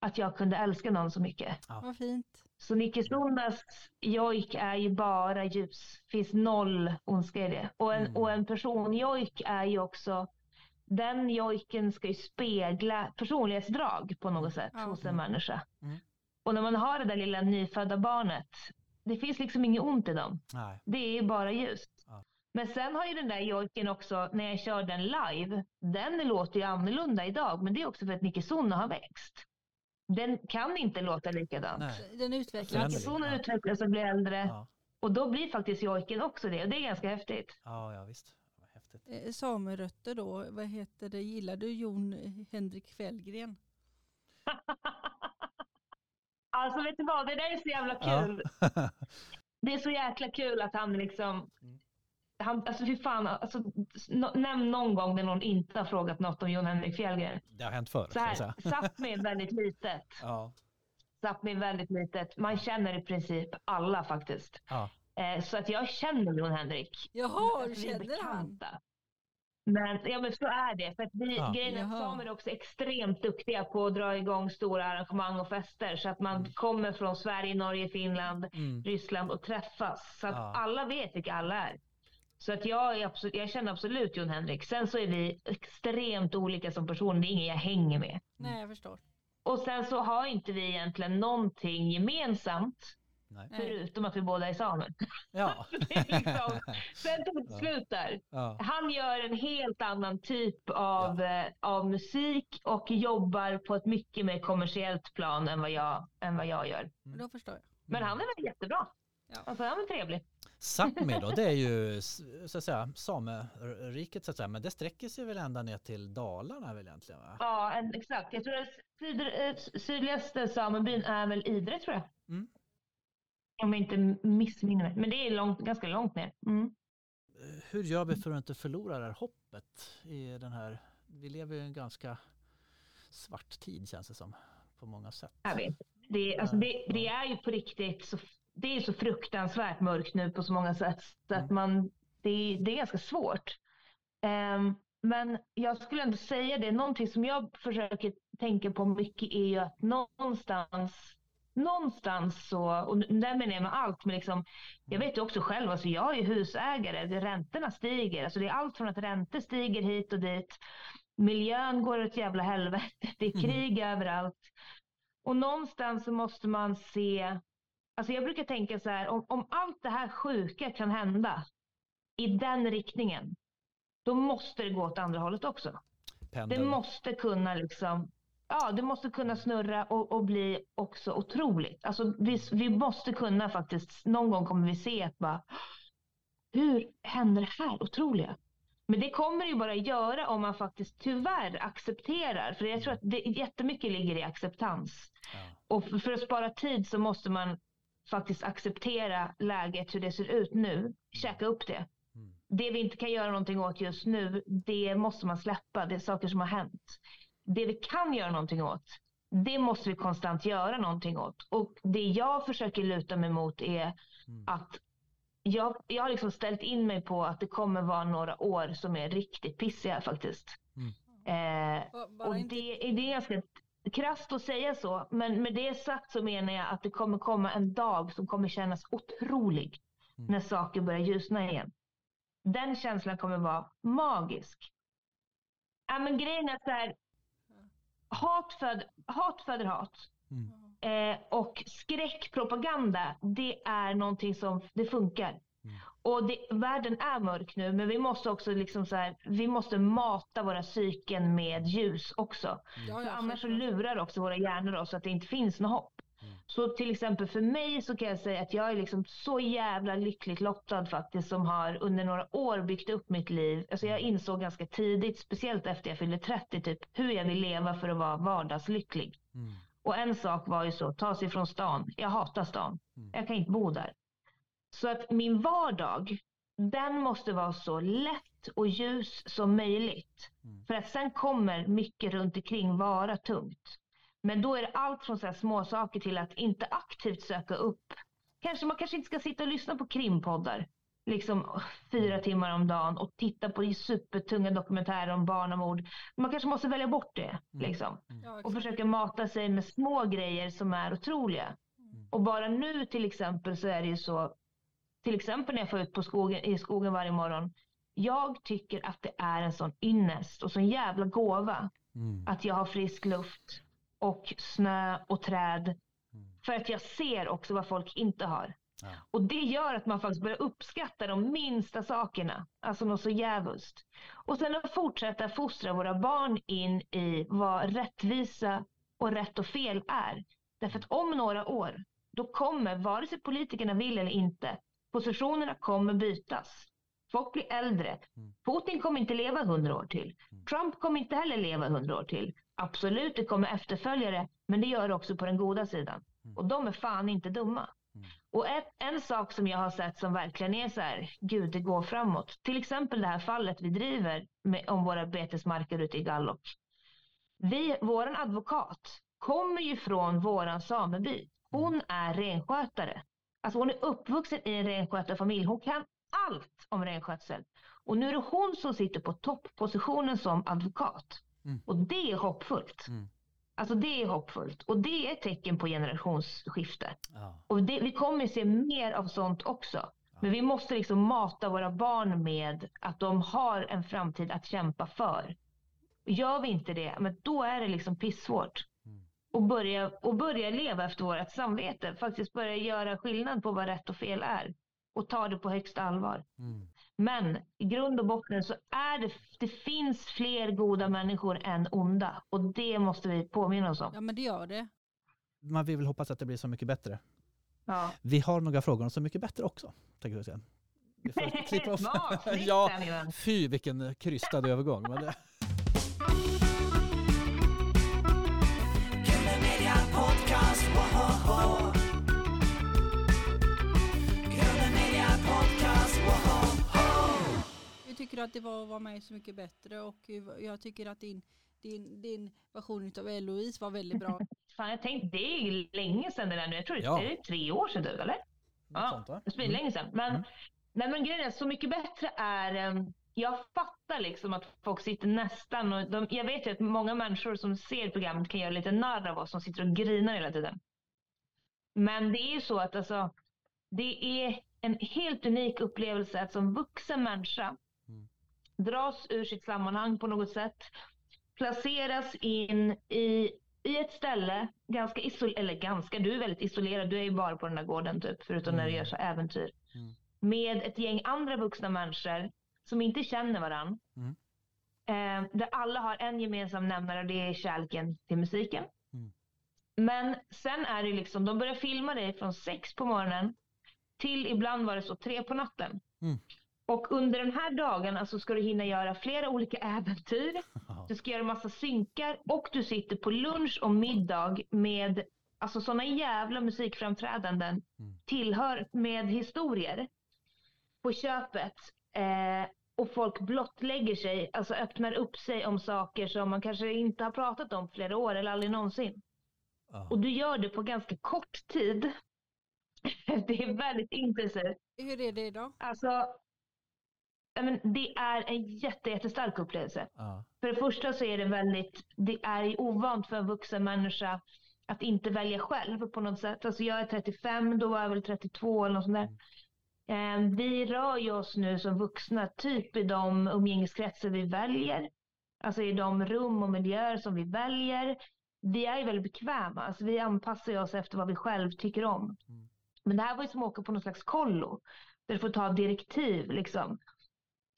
att jag kunde älska någon så mycket. Vad fint. Så Nicky Sonnas jojk är ju bara ljus. finns noll ondska i det. Och en, Mm. och en personjojk är ju också, den jojken ska ju spegla personlighetsdrag på något sätt Ja. hos en människa. Mm. Och när man har det där lilla nyfödda barnet, det finns liksom inget ont i dem. Nej. Det är ju bara ljust. Ja. Men sen har ju den där jojken också, när jag kör den live, den låter ju annorlunda idag. Men det är också för att Nicky Sonna har växt. Den kan inte låta likadant. Nej. Den utvecklas. Sonna Ja. utvecklas och blir äldre. Ja. Och då blir faktiskt jojken också det. Och det är ganska häftigt. Ja, ja visst. Häftigt. Eh, Samerötter då, vad heter det, gillar du Jon Henrik Fällgren? Alltså vet du vad, det där är så jävla kul. Ja. Det är så jäkla kul att han liksom... Mm. Han, alltså hur fan, alltså, no, nämn någon gång där någon inte har frågat något om Jon Henrik Fjällgren. Det har hänt förr. Så här. Sápmi är väldigt litet. Ja. Sápmi är väldigt litet. Man känner i princip alla faktiskt. Ja. Eh, så att jag känner Jon Henrik. Jaha, är känner han? Men, ja, men så är det. För att vi, Ja. grejen är att samer är också extremt duktiga på att dra igång stora arrangemang och fester. Så att man kommer från Sverige, Norge, Finland, Mm. Ryssland och träffas. Så att Ja. alla vet vilka alla är. Så att jag, är absolut, jag känner absolut Jon Henrik. Sen så är vi extremt olika som personer. Det är ingen jag hänger med. Nej, jag förstår. och sen så har inte vi egentligen någonting gemensamt. Nej. Förutom att vi båda är samer. Ja. Liksom, sen tog det Ja. slut där. ja. Han gör en helt annan typ av, eh, av musik och jobbar på ett mycket mer kommersiellt plan än vad jag, än vad jag gör. Då förstår jag. Men han är väl jättebra. Ja. Alltså han är trevlig. Sápmi då, det är ju så att säga sameriket så att säga, men det sträcker sig väl ända ner till Dalarna väl egentligen? Va? Ja, en, exakt. Jag tror att syd, eh, sydligaste samebyn är väl Idre tror jag. Mm. Om jag inte missminner mig. Men det är långt, ganska långt ner. Mm. Hur gör vi för att inte förlora det här hoppet i den här, vi lever ju i en ganska svart tid känns det som på många sätt. Jag vet. Det, alltså det, det är ju på riktigt så, det är så fruktansvärt mörkt nu på så många sätt. Så att Mm. man, det, det är ganska svårt. Ehm, men jag skulle ändå säga det, någonting som jag försöker tänka på mycket är ju att någonstans, någonstans så, och där menar jag med allt, men liksom, jag vet ju också själv, alltså jag är husägare, det, räntorna stiger, alltså det är allt från att räntor stiger hit och dit, miljön går åt jävla helvete, det är Mm. krig överallt. Och någonstans så måste man se, alltså jag brukar tänka så här, om, om allt det här sjuka kan hända i den riktningen, då måste det gå åt andra hållet också. Det Pendeln. måste kunna liksom, ja det måste kunna snurra och, och bli också otroligt. Alltså vi, vi måste kunna faktiskt, någon gång kommer vi se att bara, hur händer det här otroliga? Men det kommer det ju bara göra om man faktiskt tyvärr accepterar, för jag tror att det jättemycket ligger i acceptans. Ja. Och för, att spara tid så måste man faktiskt acceptera läget, hur det ser ut nu, käka upp det. Mm. Det vi inte kan göra någonting åt just nu, det måste man släppa. Det är saker som har hänt. Det vi kan göra någonting åt, det måste vi konstant göra någonting åt. Och det jag försöker luta mig mot är Mm. att jag, jag har liksom ställt in mig på att det kommer vara några år som är riktigt pissiga faktiskt. Eh, Och bara och inte, det, det är ganska krasst att säga så, men med det sagt så menar jag att det kommer komma en dag som kommer kännas otrolig Mm. när saker börjar ljusna igen. Den känslan kommer vara magisk. Ja, men grejen är så här, hat, föd, hat föder hat. Mm. Eh, och skräckpropaganda, det är någonting som det funkar. Mm. Och det, världen är mörk nu, men vi måste också liksom så här, vi måste mata våra psyken med ljus också. ja, För ja, annars så lurar också våra hjärnor oss att det inte finns något hopp. Mm. Så till exempel för mig så kan jag säga att jag är liksom så jävla lyckligt lottad faktiskt som har under några år byggt upp mitt liv. Alltså jag insåg ganska tidigt, speciellt efter jag fyllde 30, typ hur jag vill leva för att vara vardagslycklig. Mm. Och en sak var ju så, ta sig från stan. Jag hatar stan. Mm. Jag kan inte bo där. Så att min vardag, den måste vara så lätt och ljus som möjligt. Mm. För att sen kommer mycket runt omkring vara tungt. Men då är det allt från så här små saker till att inte aktivt söka upp. Kanske man kanske inte ska sitta och lyssna på krimpoddar. Liksom fyra timmar om dagen och titta på supertunga dokumentärer om barnamord. Man kanske måste välja bort det. Liksom Ja, och exakt. försöka mata sig med små grejer som är otroliga. Mm. Och bara nu till exempel så är det ju så, till exempel när jag får ut på skogen, i skogen varje morgon. Jag tycker att det är en sån ynnest och sån jävla gåva Mm. att jag har frisk luft och snö och träd. Mm. För att jag ser också vad folk inte har. Ja. Och det gör att man faktiskt börjar uppskatta de minsta sakerna. Alltså något så jävligt. Och sen att fortsätta fostra våra barn in i vad rättvisa och rätt och fel är. Därför att om några år, då kommer, vare sig politikerna vill eller inte, positionerna kommer bytas. Folk blir äldre. Mm. Putin kommer inte leva hundra år till. Mm. Trump kommer inte heller leva hundra år till. Absolut, det kommer efterföljare, men det gör det också på den goda sidan. Mm. Och de är fan inte dumma. Mm. Och ett, en sak som jag har sett som verkligen är så här, gud det går framåt. Till exempel det här fallet vi driver med, om våra betesmarker ute i Gallok. Vi, våran advokat kommer ju från våran sameby. Hon är renskötare. Alltså hon är uppvuxen i en renskötarfamilj. Hon kan allt om renskötsel. Och nu är det hon som sitter på topppositionen som advokat. Mm. Och det är hoppfullt. Mm. Alltså det är hoppfullt. Och det är ett tecken på generationsskifte. Ja. Och det, vi kommer se mer av sånt också. Men vi måste liksom mata våra barn med att de har en framtid att kämpa för. Gör vi inte det, men då är det liksom pissvårt. Mm. och börja, och börja leva efter vårt samvete. Faktiskt börja göra skillnad på vad rätt och fel är. Och ta det på högsta allvar. Mm. Men i grund och botten så är det, det finns fler goda människor än onda. Och det måste vi påminna oss om. Ja men det gör det. Man vill väl hoppas att det blir så mycket bättre. Ja. Vi har några frågor om så mycket bättre också. Tänker jag säga. Vi får klippa snyggt, ja, fy vilken krystad övergång. Men det, Podcast, tycker du att det var att vara med Så mycket bättre och hur- jag tycker att din, din, din version av Eloise var väldigt bra. Fan, jag tänkte, det är ju länge sedan det där nu. Jag tror Ja. det är tre år sedan typ, eller? något Ja, sånt? Det är länge sedan. Men, Mm. nej, men grejen är, Så mycket bättre är... ehm, jag fattar liksom att folk sitter nästan och de, Jag vet ju att många människor som ser programmet kan göra lite narr av oss som sitter och grinar hela tiden. Men det är ju så att alltså, det är en helt unik upplevelse att som vuxen människa Mm. Dras ur sitt sammanhang på något sätt, placeras in i, i ett ställe, ganska isolerat, eller ganska, du är väldigt isolerad, du är ju bara på den där gården typ, förutom när du Mm. gör så äventyr. Mm. Med ett gäng andra vuxna människor som inte känner varandra. Mm. Eh, där alla har en gemensam nämnare och det är kärleken till musiken. Mm. Men sen är det liksom, de börjar filma dig från sex på morgonen till ibland var det så tre på natten. Och under den här dagen alltså ska du hinna göra flera olika äventyr. Du ska göra massa synkar och du sitter på lunch och middag med alltså sådana jävla musikframträdanden Mm. tillhör med historier på köpet. Eh, och folk blottlägger sig, alltså öppnar upp sig om saker som man kanske inte har pratat om flera år eller aldrig någonsin. Ja. Och du gör det på ganska kort tid. det är väldigt intensivt. Hur är det idag? Alltså, men det är en jätte, jättestark upplevelse. Ja. För det första så är det väldigt, det är ju ovant för en vuxen människa att inte välja själv på något sätt. Alltså jag är 35, då var jag väl 32 eller något sånt där. Eh, Vi rör ju oss nu som vuxna typ i de umgängeskretsar vi väljer. Alltså i de rum och miljöer som vi väljer. Vi är ju väldigt bekväma, alltså vi anpassar oss efter vad vi själv tycker om. Mm. Men det här var ju som att åka på någon slags kollo. Där du får ta direktiv liksom.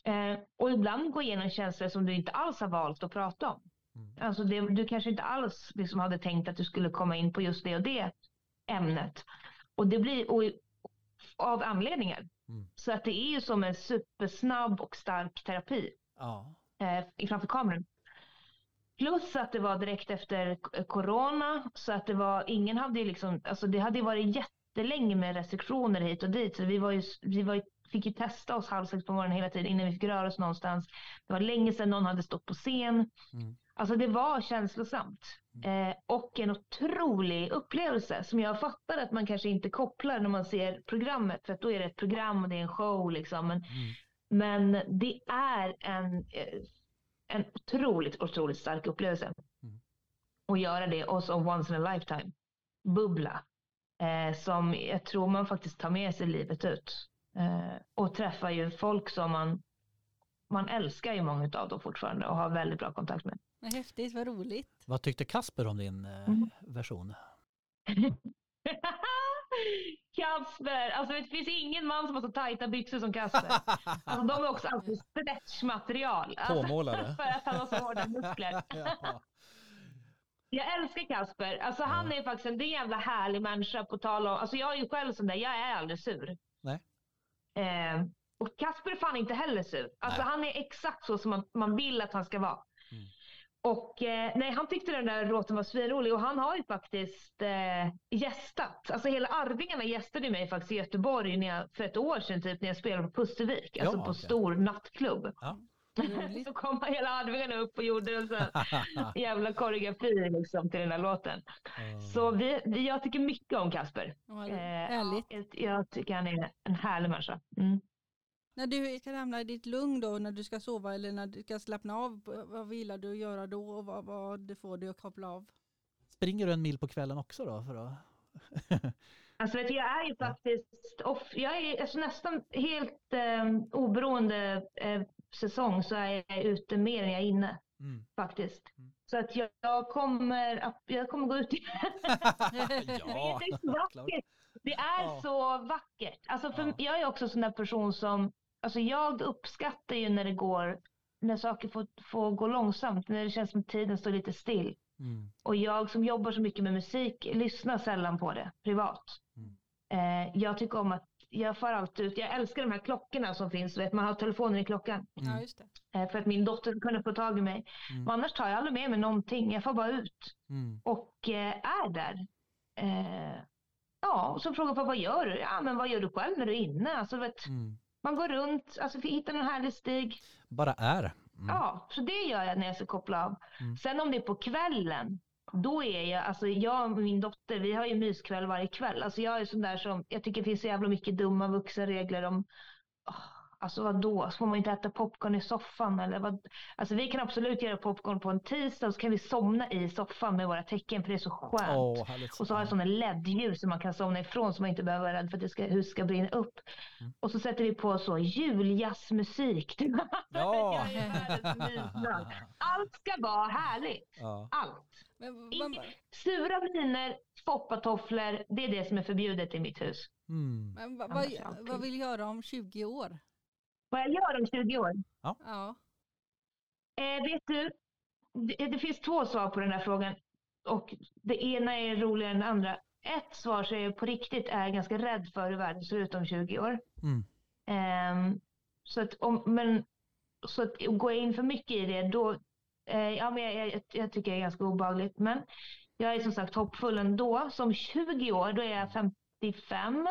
Eh, och ibland gå igenom känslor som du inte alls har valt att prata om. Mm. Alltså det, du kanske inte alls liksom hade tänkt att du skulle komma in på just det och det ämnet. Och det blir och, av anledningar. Mm. Så att det är ju som en supersnabb och stark terapi Ja. eh, framför kameran. Plus att det var direkt efter corona så att det var, ingen hade ju liksom, alltså det hade ju varit jättelänge med restriktioner hit och dit så vi var ju, vi var ju, fick ju testa oss halv sex på morgonen hela tiden innan vi fick röra oss någonstans. Det var länge sedan någon hade stått på scen. Mm. Alltså det var känslosamt. Eh, och en otrolig upplevelse som jag fattar att man kanske inte kopplar när man ser programmet för att då är det ett program och det är en show liksom. Men, Mm. men det är en, eh, en otroligt, otroligt stark upplevelse. Mm. Att göra det och så once in a lifetime. Bubbla. Eh, som jag tror man faktiskt tar med sig livet ut. Eh, och träffar ju folk som man, man älskar ju många av dem fortfarande och har väldigt bra kontakt med. Vad häftigt, vad roligt. Vad tyckte Kasper om din eh, Mm. version? Kasper! Alltså det finns ingen man som har så tajta byxor som Kasper. Alltså de är också alltid stretchmaterial. Alltså, Påmålade. för att han har så hårda muskler. ja. Jag älskar Kasper. Alltså han är faktiskt en jävla härlig människa på tal om, alltså jag är ju själv sån där, jag är aldrig sur. Eh, och Kasper är fan inte heller sur. Alltså Nej. han är exakt så som man, man vill att han ska vara. Mm. Och eh, nej, han tyckte den där låten var svinrolig och han har ju faktiskt eh, gästat. Alltså hela Arvingarna gästade mig faktiskt i Göteborg när jag, för ett år sedan typ när jag spelade på Pustervik. Alltså Ja, på okej. stor nattklubb. Ja. Så kom hela Arvingarna upp och gjorde en sån jävla koreografi liksom till den här låten. Så vi, vi, jag tycker mycket om Kasper. Vad Eh. Jag, jag tycker han är en härlig människa. Mm. När du ska hamna i ditt lugn då, när du ska sova eller när du ska slappna av, vad gillar du att göra då och vad, vad får dig att koppla av? Springer du en mil på kvällen också då? För att... Alltså vet du, jag är ju faktiskt, off, jag är alltså nästan helt eh, oberoende eh, säsong så är jag ute mer än jag är inne mm. faktiskt. Mm. Så att jag, jag, kommer, jag kommer gå ut i ja, det är så vackert. Det är Ja. så vackert. Alltså för Ja. Jag är också en sån där person som, alltså jag uppskattar ju när det går, när saker får, får gå långsamt, när det känns som tiden står lite still. Mm. Och jag som jobbar så mycket med musik lyssnar sällan på det privat. Mm. Eh, jag tycker om att, jag far alltid ut, jag älskar de här klockorna som finns, vet, man har telefonen i klockan. Ja, just det. Eh, för att min dotter kunna få tag i mig. Mm. Men annars tar jag aldrig med mig någonting, jag får bara ut Mm. och eh, är där. Eh, ja, och så frågar folk vad gör du? Ja, men vad gör du själv när du är inne? Alltså, vet, Mm. man går runt, alltså hittar en härlig stig. Bara är. Mm. Ja, så det gör jag när jag ska koppla av. Mm. Sen om det är på kvällen, då är jag, alltså jag och min dotter, vi har ju myskväll varje kväll. Alltså jag är sån där som, jag tycker det finns så jävla mycket dumma vuxenregler om, alltså vad då? får man inte äta popcorn i soffan eller vad? Alltså vi kan absolut göra popcorn på en tisdag och så kan vi somna i soffan med våra tecken för det är så skönt. Härligt. Och så har jag sådana LED-ljus som man kan somna ifrån så man inte behöver vara rädd för att det ska, huset ska brinna upp. Mm. Och så sätter vi på så juljazzmusik. Ja. Allt ska vara härligt. ja. Allt. Men, vad- Inget, sura miner, foppatofflor, det är det som är förbjudet i mitt hus. Mm. men, vad, vad, men vad vill du göra om 20 år? Vad jag gör om 20 år? Ja. Eh, vet du, det, det finns två svar på den här frågan. Och det ena är roligare än det andra. Ett svar så är jag på riktigt är ganska rädd för hur världen ser ut om 20 år. Mm. Ehm, så att om, men, så att går jag in för mycket i det då, eh, ja men jag, jag, jag tycker det är ganska obehagligt. Men jag är som sagt hoppfull ändå. Som 20 år, då är jag 55.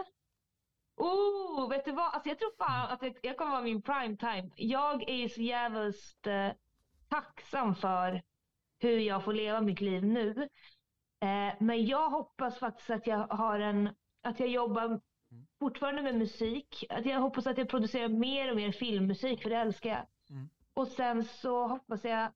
Oh, vet du vad? Alltså jag tror fan att jag, kommer vara min prime time. Jag är ju så jävligt eh, tacksam för hur jag får leva mitt liv nu. Eh, men jag hoppas faktiskt att jag har en, att jag jobbar fortfarande med musik. Att jag hoppas att jag producerar mer och mer filmmusik, för det älskar jag. Mm. Och sen så hoppas jag,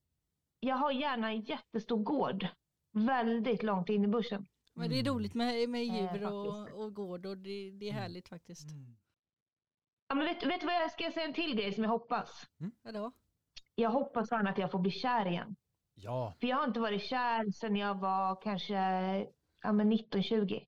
jag har gärna en jättestor gård. Väldigt långt in i bushen. Men det är Mm. roligt med, med djur och, och gård och det, det är Mm. härligt faktiskt. Mm. Ja, men vet, vet du vad jag ska säga en till grej som jag hoppas? Vadå? Jag hoppas fan att jag får bli kär igen. Ja. För jag har inte varit kär sedan jag var kanske ja, men 19-20.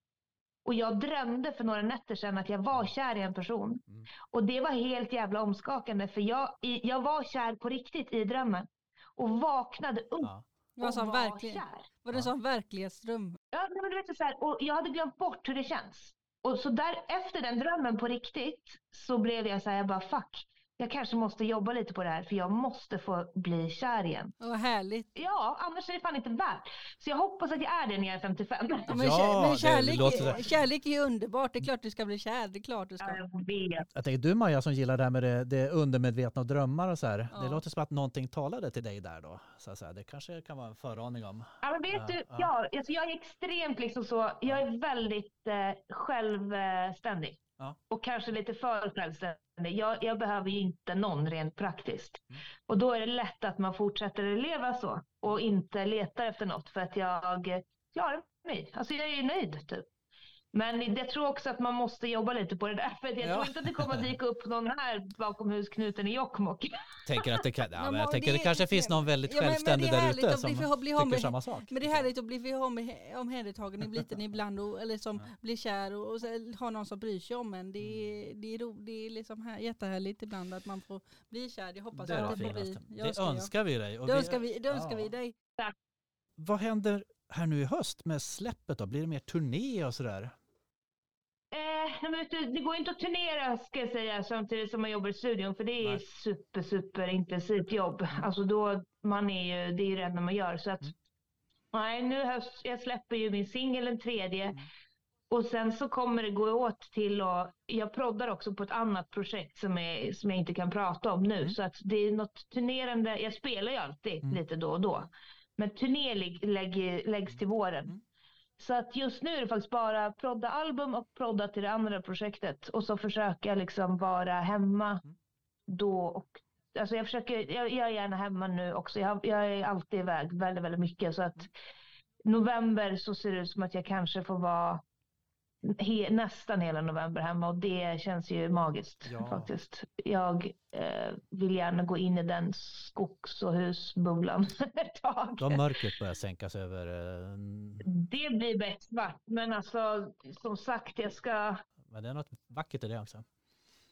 Och jag drömde för några nätter sedan att jag var kär i en person. Mm. Och det var helt jävla omskakande för jag, jag var kär på riktigt i drömmen. Och vaknade upp ja. Var, en och sån var verklig, kär. Var det en Ja. sån verklighetsdröm? Ja, men du vet, så här, och jag hade glömt bort hur det känns. Och så där, efter den drömmen på riktigt så blev jag så här, jag bara fuck. Jag kanske måste jobba lite på det här för jag måste få bli kär igen. Vad härligt. Ja, annars är det fan inte värt. Så jag hoppas att jag är det när jag är 55. Ja, men, kär, men det kärlek, låter så- kärlek är ju underbart. Det är klart du ska bli kär. Det är klart du ska. Ja, jag vet. Jag tänker du Maja som gillar det här med det, det undermedvetna och drömmar och så här. Ja. Det låter som att någonting talade till dig där då. Så att säga. Det kanske kan vara en föraning om. Ja, men vet Ja, du, ja. ja, alltså jag är extremt liksom så, jag är väldigt eh, självständig. Ja. Och kanske lite för självständig. Jag, jag behöver ju inte någon rent praktiskt. Mm. Och då är det lätt att man fortsätter leva så och inte letar efter något för att jag klarar mig. Alltså jag är ju nöjd typ. Men jag tror också att man måste jobba lite på det där. För jag Ja. tror inte att det kommer att dyka upp någon här bakom husknuten i Jokkmokk. Tänker att det, kan, ja, men jag tänker det- det kanske finns någon väldigt Ja, självständig där ute som bli bli tycker med- samma sak. Men det är härligt att bli om, omhändertagen lite ibland och, eller som Ja. blir kär och, och ha någon som bryr sig om en. Det är, det är, ro, det är liksom här, jättehärligt ibland att man får bli kär. Jag hoppas Det att det får bli. Jag Det jag. önskar vi dig. och Det önskar vi, det önskar vi dig. Vad händer här nu i höst med släppet då? Blir det mer turné och sådär? Eh, det går inte att turnera ska jag säga samtidigt som man jobbar i studion för det är Nej. super super intensivt jobb. Alltså då, man är ju, det är ju det enda man gör. Så att, Mm. nej nu höst, jag släpper ju min singel den tredje. Mm. Och sen så kommer det gå åt till och jag proddar också på ett annat projekt som, är, som jag inte kan prata om nu. Mm. Så att det är något turnerande, jag spelar ju alltid Mm. lite då och då. Men turné lägg, lägg, läggs till våren. Mm. Så att just nu är det faktiskt bara prodda album och prodda till det andra projektet. Och så försöka liksom vara hemma Mm. då och Alltså jag försöker, jag, jag är gärna hemma nu också. Jag, jag är alltid iväg väldigt, väldigt mycket. Så att november så ser det ut som att jag kanske får vara he, nästan hela november hemma och det känns ju magiskt Ja. faktiskt. Jag eh, vill gärna gå in i den skogs och husbubblan ett tag. Då har mörkret börjat sänka sig över... eh, Det blir becksvart, men alltså som sagt, jag ska Men det är något vackert i det också.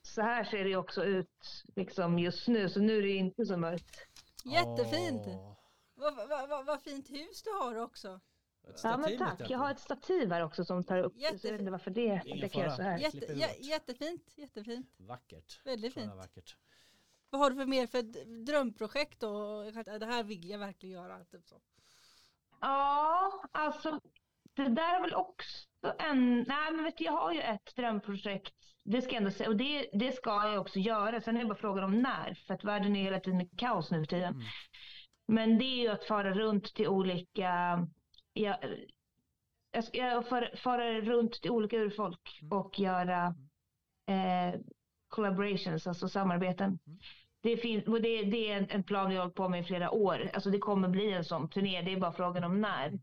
så här ser det också ut liksom just nu, så nu är det inte så mörkt. Jättefint. Åh, Vad vad- vad- vad fint hus du har också. Ett Ja men tack, jag har ett stativ här också som tar upp, så jag vet inte varför det Ingen det kan fara. så här. Jätte- jä, jättefint, jättefint. Vackert. Väldigt fint. vackert. Vad har du för mer för drömprojekt då? Det här vill jag verkligen göra. Typ så. Ja, alltså det där är väl också en... Nej, men vet du, jag har ju ett drömprojekt. Det ska jag ändå säga. Och det, det ska jag också göra. Sen är det bara frågan om när. För att världen är hela tiden i kaos nu för tiden. Mm. Men det är ju att fara runt till olika... Jag, jag ska fara, fara runt till olika urfolk Mm. och göra eh, collaborations, alltså samarbeten. Mm. Det, och det, det är en, plan jag har hållit på med i flera år. Alltså det kommer bli en sån turné, det är bara frågan om när.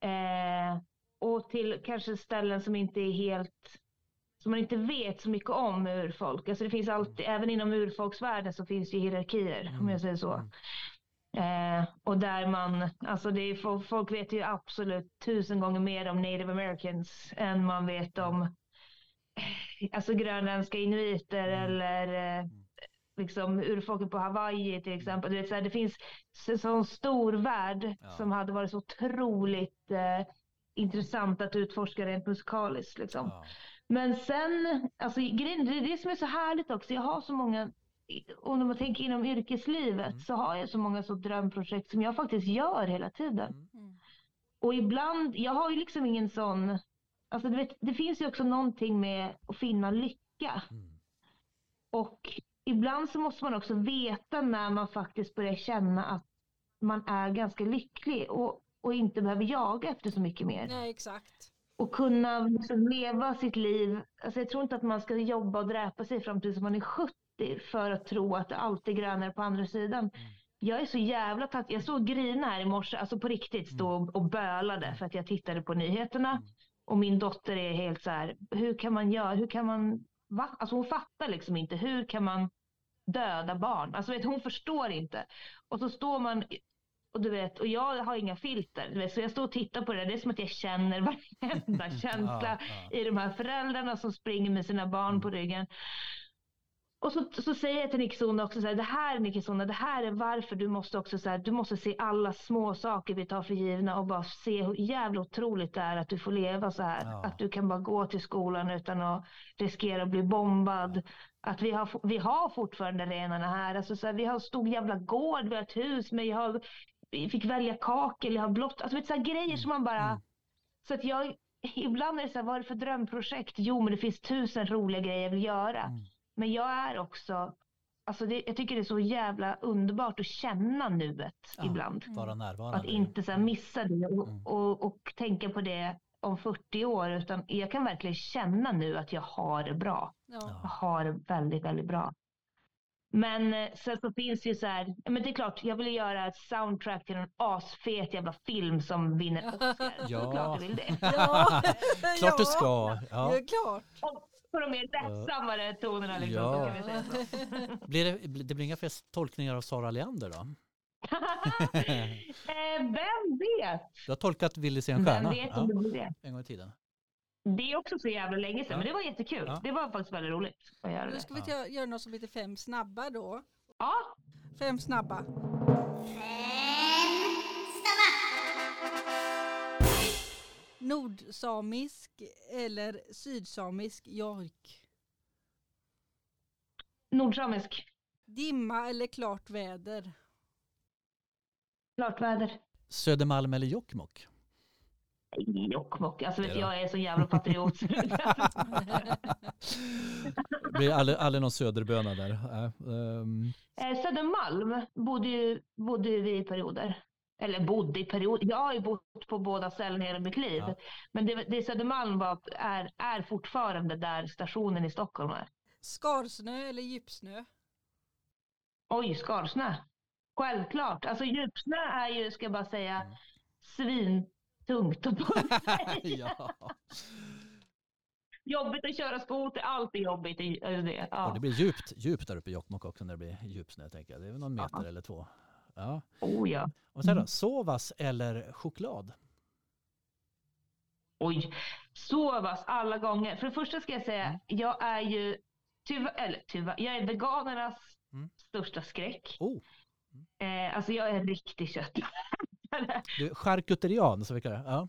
Eh, och till kanske ställen som inte är helt som man inte vet så mycket om urfolk. Alltså det finns alltid, även inom urfolksvärlden så finns det hierarkier om jag säger så. Mm. Eh, och där man, alltså det är, folk- vet ju absolut tusen gånger mer om native americans än man vet om eh, alltså grönländska inuiter Mm. eller eh, liksom urfolket på Hawaii till exempel. Du vet, så här, det finns så, sån stor värld Ja. som hade varit så otroligt eh, intressant att utforska rent musikaliskt. Liksom. Ja. Men sen, alltså det är det som är så härligt också. Jag har så många, om man tänker inom yrkeslivet, Mm. så har jag så många så drömprojekt som jag faktiskt gör hela tiden. Mm. Mm. Och ibland, jag har ju liksom ingen sån, alltså vet, det finns ju också någonting med att finna lycka. Mm. Och ibland så måste man också veta när man faktiskt börjar känna att man är ganska lycklig och, och inte behöver jaga efter så mycket mer Nej, exakt. Och kunna liksom leva sitt liv. Alltså jag tror inte att man ska jobba och dräpa sig fram tills man är 70 för att tro att det alltid är grönare på andra sidan. Jag är så jävla tack. Jag såg grina här i morse, alltså på riktigt stå och- och bölade för att jag tittade på nyheterna. Mm. Och min dotter är helt så här, hur kan man göra, hur kan man, va? Alltså hon fattar liksom inte, hur kan man döda barn? Alltså vet, hon förstår inte. Och så står man och du vet, och jag har inga filter. Du vet, så jag står och tittar på det. Det är som att jag känner varenda känsla Ja, ja. i de här föräldrarna som springer med sina barn på ryggen. Och så, så säger jag till Nickisona också så här, det här Nickisona, det här är varför du måste också så här, du måste se alla små saker vi tar för givna och bara se hur jävla otroligt det är att du får leva så här. Ja. Att du kan bara gå till skolan utan att riskera att bli bombad. Att vi har, vi har fortfarande renarna här. Alltså så här, vi har en stor jävla gård, vi har ett hus, men jag har, fick välja kakel, jag har blått. Alltså vet, så här, grejer som man bara... Mm. Så att jag, ibland är det så här, vad är det för drömprojekt? Jo, men det finns tusen roliga grejer jag vill göra. Mm. Men jag är också, alltså det, jag tycker det är så jävla underbart att känna nuet Ja. ibland. Vara närvarande. Att inte så här missa det och, Mm. och, och tänka på det om 40 år. Utan jag kan verkligen känna nu att jag har det bra. Ja. Jag Ja. har det väldigt, väldigt bra. Men eh, sen så finns det ju så här, men det är klart, jag vill göra ett soundtrack till en asfet jävla film som vinner Oscar. Ja. Såklart jag vill det. Ja. Klart du ska. Ja, Ja. klart. Och på de mer lättsammare tonerna liksom. Ja. Så kan vi säga så. Blir det, det blir inga fler tolkningar av Sara Leander då? eh, vem vet? Du har tolkat Willy se en Vem stjärna vet ja, om det blir det? en gång i tiden. Det är också så jävla länge sedan, Ja. men det var jättekul. Ja. Det var faktiskt väldigt roligt att göra Nu det. ska vi ta, göra något som heter fem snabba då. Ja, Fem snabba. Nordsamisk eller sydsamisk jojk? nordsamisk. Dimma eller klart väder? Klart väder. Södermalm eller Jokkmokk? Jokkmokk. Alltså vet jag är så jävla patriot. Det blir aldrig, aldrig någon söderböna där. Äh, Eh, Södermalm bodde, ju, bodde ju vi i perioder. Eller bodde i perioder. Jag har ju bott på båda ställen hela mitt liv. Ja. Men det, det Södermalm var, är, är fortfarande där stationen i Stockholm är. Skarsnö eller djupsnö? Oj, Skarsnö. Självklart. Alltså djupsnö är ju, ska jag bara säga, Mm. Svintungt att sig. ja. jobbigt att köra skoter, allt är jobbigt. Det. Ja. Och det blir djupt, djupt där uppe i Jokkmokk också när det blir djupsnö tänker jag. Det är väl någon meter Ja. eller två. Ja. Oh, ja. Och sen då, Mm. sovas eller choklad? Oj, sovas alla gånger. För det första ska jag säga, Mm. jag är ju tyvärr, eller tyvärr, jag är veganernas Mm. största skräck. Oh, Eh, alltså jag är en riktig kött. Du charkuterian så vi kallar det. Ja.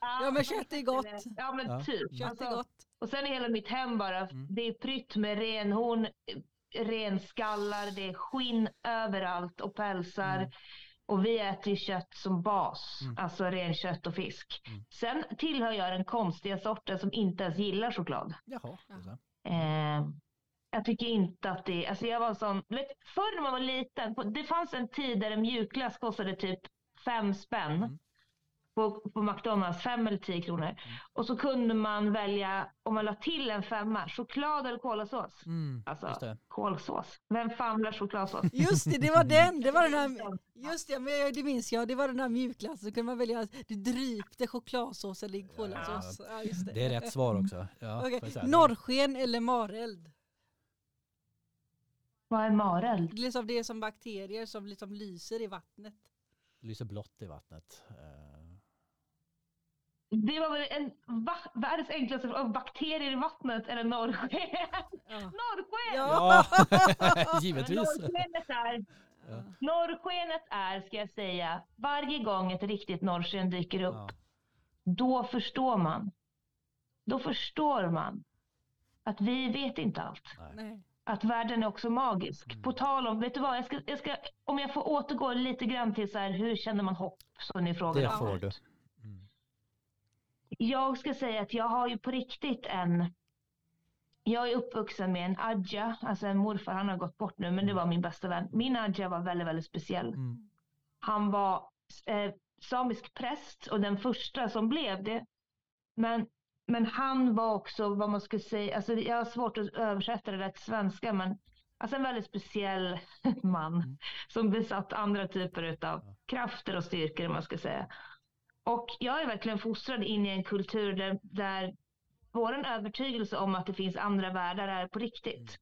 Ja, men kött är gott. Ja men Ja. typ. Kött är Alltså, gott. och sen är hela mitt hem bara, Mm. det är prytt med renhorn, renskallar, det är skinn överallt och pälsar. Mm. Och vi äter ju kött som bas, Mm. alltså renkött och fisk. Mm. Sen tillhör jag den konstiga sorten som inte ens gillar choklad. Jaha. Ja. Eh, jag tycker inte att det, alltså jag var sån, vet, förr när man var liten, det fanns en tid där en mjukglass kostade typ fem spänn. Mm. På, på McDonalds, fem eller tio kronor. Och så kunde man välja, om man la till en femma, choklad eller kolasås. Mm, Alltså, kolsås. Vem fan vill ha chokladsås? Just det, det var den. Det var den här, just det, men det minns jag. Det var den här mjukglassen. Så kunde man välja, det drypte chokladsås eller kolasås. Ja, just det. Det är rätt svar också. Ja, säga. Norrsken eller mareld? Vad är mareld? Det är liksom det är som bakterier som liksom lyser i vattnet. Lyser blått i vattnet. Eh, Det var väl en va, världens enklaste fråga. Bakterier i vattnet eller norrsken? Ja. norrsken! Ja. Ja, givetvis. Norrskenet är, Ja. norrskenet är, ska jag säga, varje gång ett riktigt norrsken dyker upp, Ja. då förstår man. Då förstår man att vi vet inte allt. Nej. Att världen är också magisk. Mm. På tal om, vet du vad, jag ska, jag ska, om jag får återgå lite grann till så här, hur känner man hopp, som ni frågade Det får du. Mm. Jag ska säga att jag har ju på riktigt en... Jag är uppvuxen med en adja, alltså en morfar, han har gått bort nu, men det var min bästa vän. Min adja var väldigt, väldigt speciell. Mm. Han var eh, samisk präst och den första som blev det. Men, men han var också vad man skulle säga, alltså jag har svårt att översätta det till svenska, men alltså en väldigt speciell man Mm. som besatt andra typer av krafter och styrkor, man ska säga. Och jag är verkligen fostrad in i en kultur där, där vår övertygelse om att det finns andra världar är på riktigt.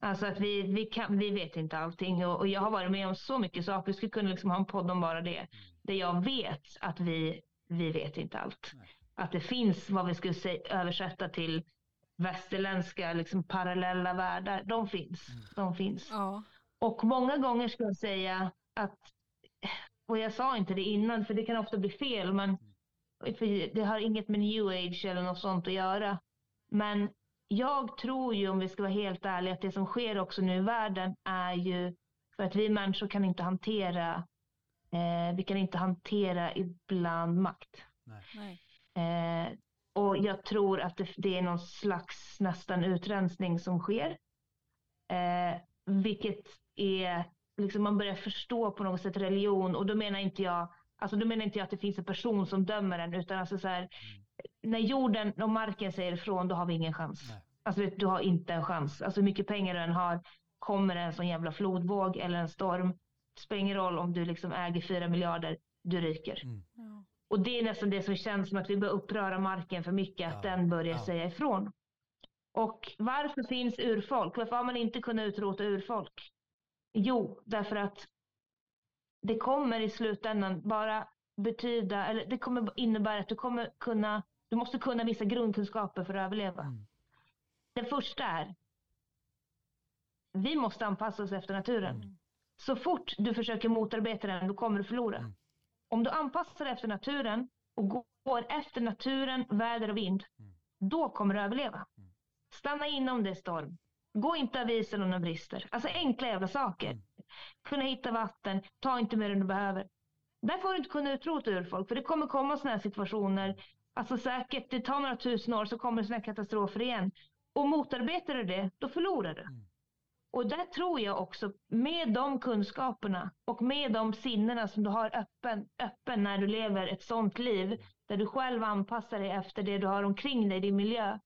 Alltså att vi, vi, kan, vi vet inte allting och, och jag har varit med om så mycket saker. Vi skulle kunna liksom ha en podd om bara det. Där jag vet att vi, vi vet inte allt. Nej. Att det finns vad vi skulle säga, översätta till västerländska liksom parallella världar. De finns. Mm. De finns. Ja. Och många gånger ska jag säga att, och jag sa inte det innan för det kan ofta bli fel, men för det har inget med new age eller något sånt att göra. Men jag tror ju, om vi ska vara helt ärliga, att det som sker också nu i världen är ju för att vi människor kan inte hantera, eh, vi kan inte hantera ibland makt. Nej. Eh, och jag tror att det, det är någon slags nästan utrensning som sker. Eh, vilket är, liksom man börjar förstå på något sätt religion och då menar inte jag, alltså då menar inte jag att det finns en person som dömer en utan alltså så här, när jorden och marken säger ifrån då har vi ingen chans. Nej. Alltså du har inte en chans. Alltså hur mycket pengar du än har, kommer en sån jävla flodvåg eller en storm, det spelar ingen roll om du liksom äger fyra miljarder, du ryker. Mm. Ja. Och det är nästan det som känns som att vi börjar uppröra marken för mycket, att Ja, den börjar ja. säga ifrån. Och varför finns urfolk? Varför har man inte kunnat utrota urfolk? Jo, därför att det kommer i slutändan bara betyda, eller det kommer innebära att du kommer kunna, du måste kunna vissa grundkunskaper för att överleva. Mm. Den första är, vi måste anpassa oss efter naturen. Mm. Så fort du försöker motarbeta den, då kommer du förlora. Mm. Om du anpassar dig efter naturen och går efter naturen, väder och vind, Mm. då kommer du överleva. Mm. Stanna in om det storm. Gå inte av isen om den brister. Alltså enkla jävla saker. Mm. Kunna hitta vatten, ta inte mer än du behöver. Där får du inte kunna utrota urfolk, för det kommer komma sådana här situationer. Alltså säkert, det tar några tusen år så kommer det sådana här katastrofer igen. Och motarbetar du det, då förlorar du. Mm. Och där tror jag också, med de kunskaperna och med de sinnena som du har öppen, öppen när du lever ett sånt liv, där du själv anpassar dig efter det du har omkring dig, din miljö,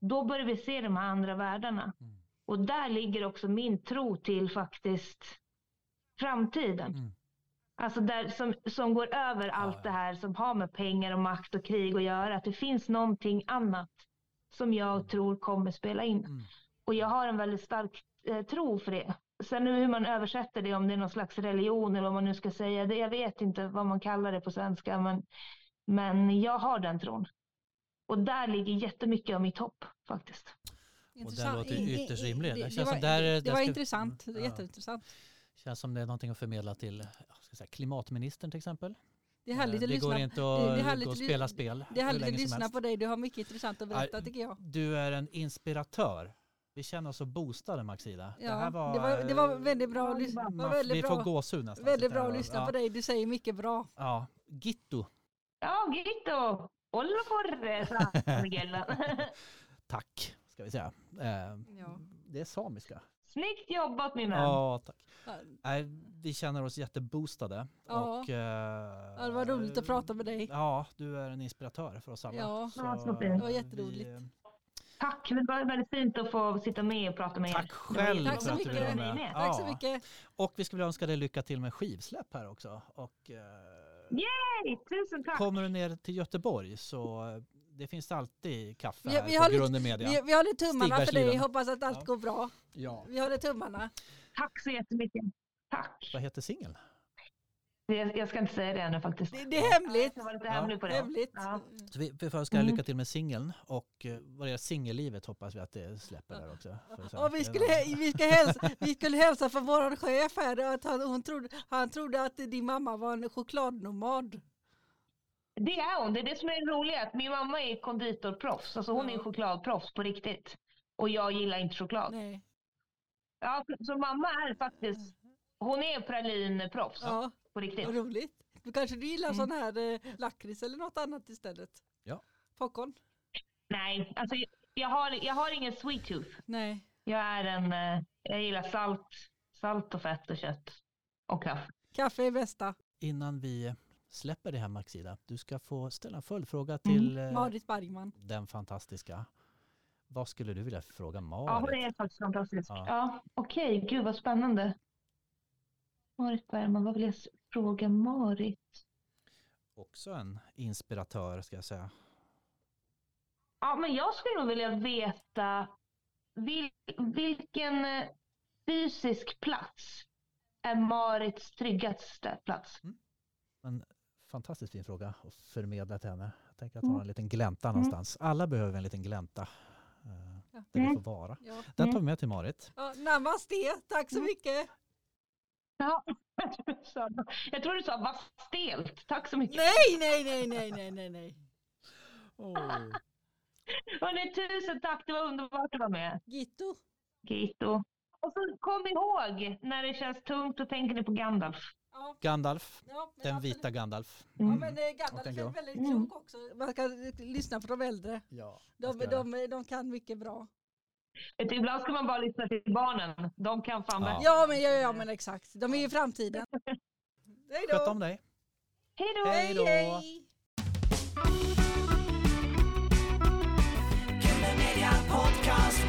då börjar vi se de här andra världarna. Mm. Och där ligger också min tro till faktiskt framtiden. Mm. Alltså där, som, som går över allt ja. det här som har med pengar och makt och krig att göra. Att det finns någonting annat som jag tror kommer spela in. Mm. Och jag har en väldigt stark tro för det. Sen hur man översätter det, om det är någon slags religion eller vad man nu ska säga, det, jag vet inte vad man kallar det på svenska, men, men jag har den tron. Och där ligger jättemycket av mitt hopp faktiskt. Intressant. låter I- i- ytterst rimligt. Det, Det det, var, där- det, där det var ska- intressant. Mm, Det är ja. Jätteintressant. Känns som det är någonting att förmedla till säga, klimatministern till exempel. Det är härligt Eh, att det lyssna. går inte det är att härligt gå och att spela spel Det är härligt att lyssna på dig. Du har mycket intressant att berätta tycker jag. Du är en inspiratör. Vi känner oss så boostade Maxida. Ja, det, här var, det, var, det var väldigt bra. att lyssna- man- var vi väldigt får bra, gåshud nästan. väldigt bra att lyssna ja, på dig. Du säger mycket bra. Ja, Gitto. Ja, Gito! Olla porre, sa Miguel. Tack, ska vi säga. Eh, Ja. Det är samiska. Snyggt jobbat min vän. Ja, tack. Nej, vi känner oss jätteboostade. Ja. Och, eh, Ja, det var roligt att prata med dig. Ja, du är en inspiratör för oss alla. Ja. Så. Det var jätteroligt. vi, eh, Tack, det var väldigt fint att få sitta med och prata med er. Tack Det var själv Tack så mycket. med. Tack så Ja. mycket. Och vi skulle önska dig lycka till med skivsläpp här också. Och, eh, Hej, tusen tack! kommer du ner till Göteborg så eh, det finns alltid kaffe Vi- här vi på har lite- Grunden Media. Vi, vi håller tummarna för dig. Hoppas att allt Ja. går bra. Ja. Vi håller tummarna. Tack så jättemycket. Tack. Vad heter singeln? Jag, ska inte säga det ännu faktiskt. Det, det är hemligt. Jag var lite Ja. hemlig på det. Hemligt. Ja. Så vi, vi får önska Mm. lycka till med singeln och eh, vad det är singellivet hoppas vi att det släpper där också. Och vi skulle, vi, ska hälsa, vi skulle hälsa från vår chef här att han, hon trodde, han trodde att din mamma var en chokladnomad. Det är hon. Det är det som är roligt. Att min mamma är konditorproffs. Alltså hon är chokladproffs på riktigt. Och jag gillar inte choklad. Nej. Ja, så mamma är faktiskt, hon är pralinproffs Ja, på riktigt. vad roligt. Du kanske du gillar Mm. sån här eh, lakrits eller något annat istället? Ja. Popcorn? Nej, alltså jag- har, jag har ingen sweet tooth. Nej. Jag är en, eh, jag gillar salt, salt och fett och kött. Och kaffe. Kaffe är bästa. Innan vi släpper det här Maxida, du ska få ställa en följdfråga till eh, Marit Bergman. den fantastiska. Vad skulle du vilja fråga Ja, Marit? hon är faktiskt fantastisk. Ja. Ja, okej. Gud vad spännande. Marit Bergman, vad vill jag fråga Marit? Också en inspiratör ska jag säga. Ja, men jag skulle nog vilja veta vil, vilken eh, fysisk plats är Marits tryggaste plats? En fantastiskt fin fråga att förmedla till henne. Jag tänker att hon Mm. har en liten glänta någonstans. Alla behöver en liten glänta. eh, Ja. Där vi Mm. får vara. Ja. Den tar vi med till Marit. Ja, namaste, tack så Mm. mycket. Ja, jag tror du sa vad stelt. Tack så mycket. Nej, nej, nej, nej, nej, nej, nej. Hörrni, tusen tack. Det var underbart att vara med. Gitto. Gito. Och så kom ihåg, när det känns tungt, då tänker ni på Gandalf. Ja, Gandalf, ja, den absolut. vita Gandalf. Ja, Mm. men eh, Gandalf den är väldigt Mm. klok också. Man ska lyssna på de äldre. Ja, De, de, de kan mycket bra. Ibland ska man bara lyssna till barnen. De kan fan Ja. bättre. Ja, men, ja, ja, men exakt. De är i framtiden. Hej då. Sköt om dig. Hej då! Hej då. Podcast!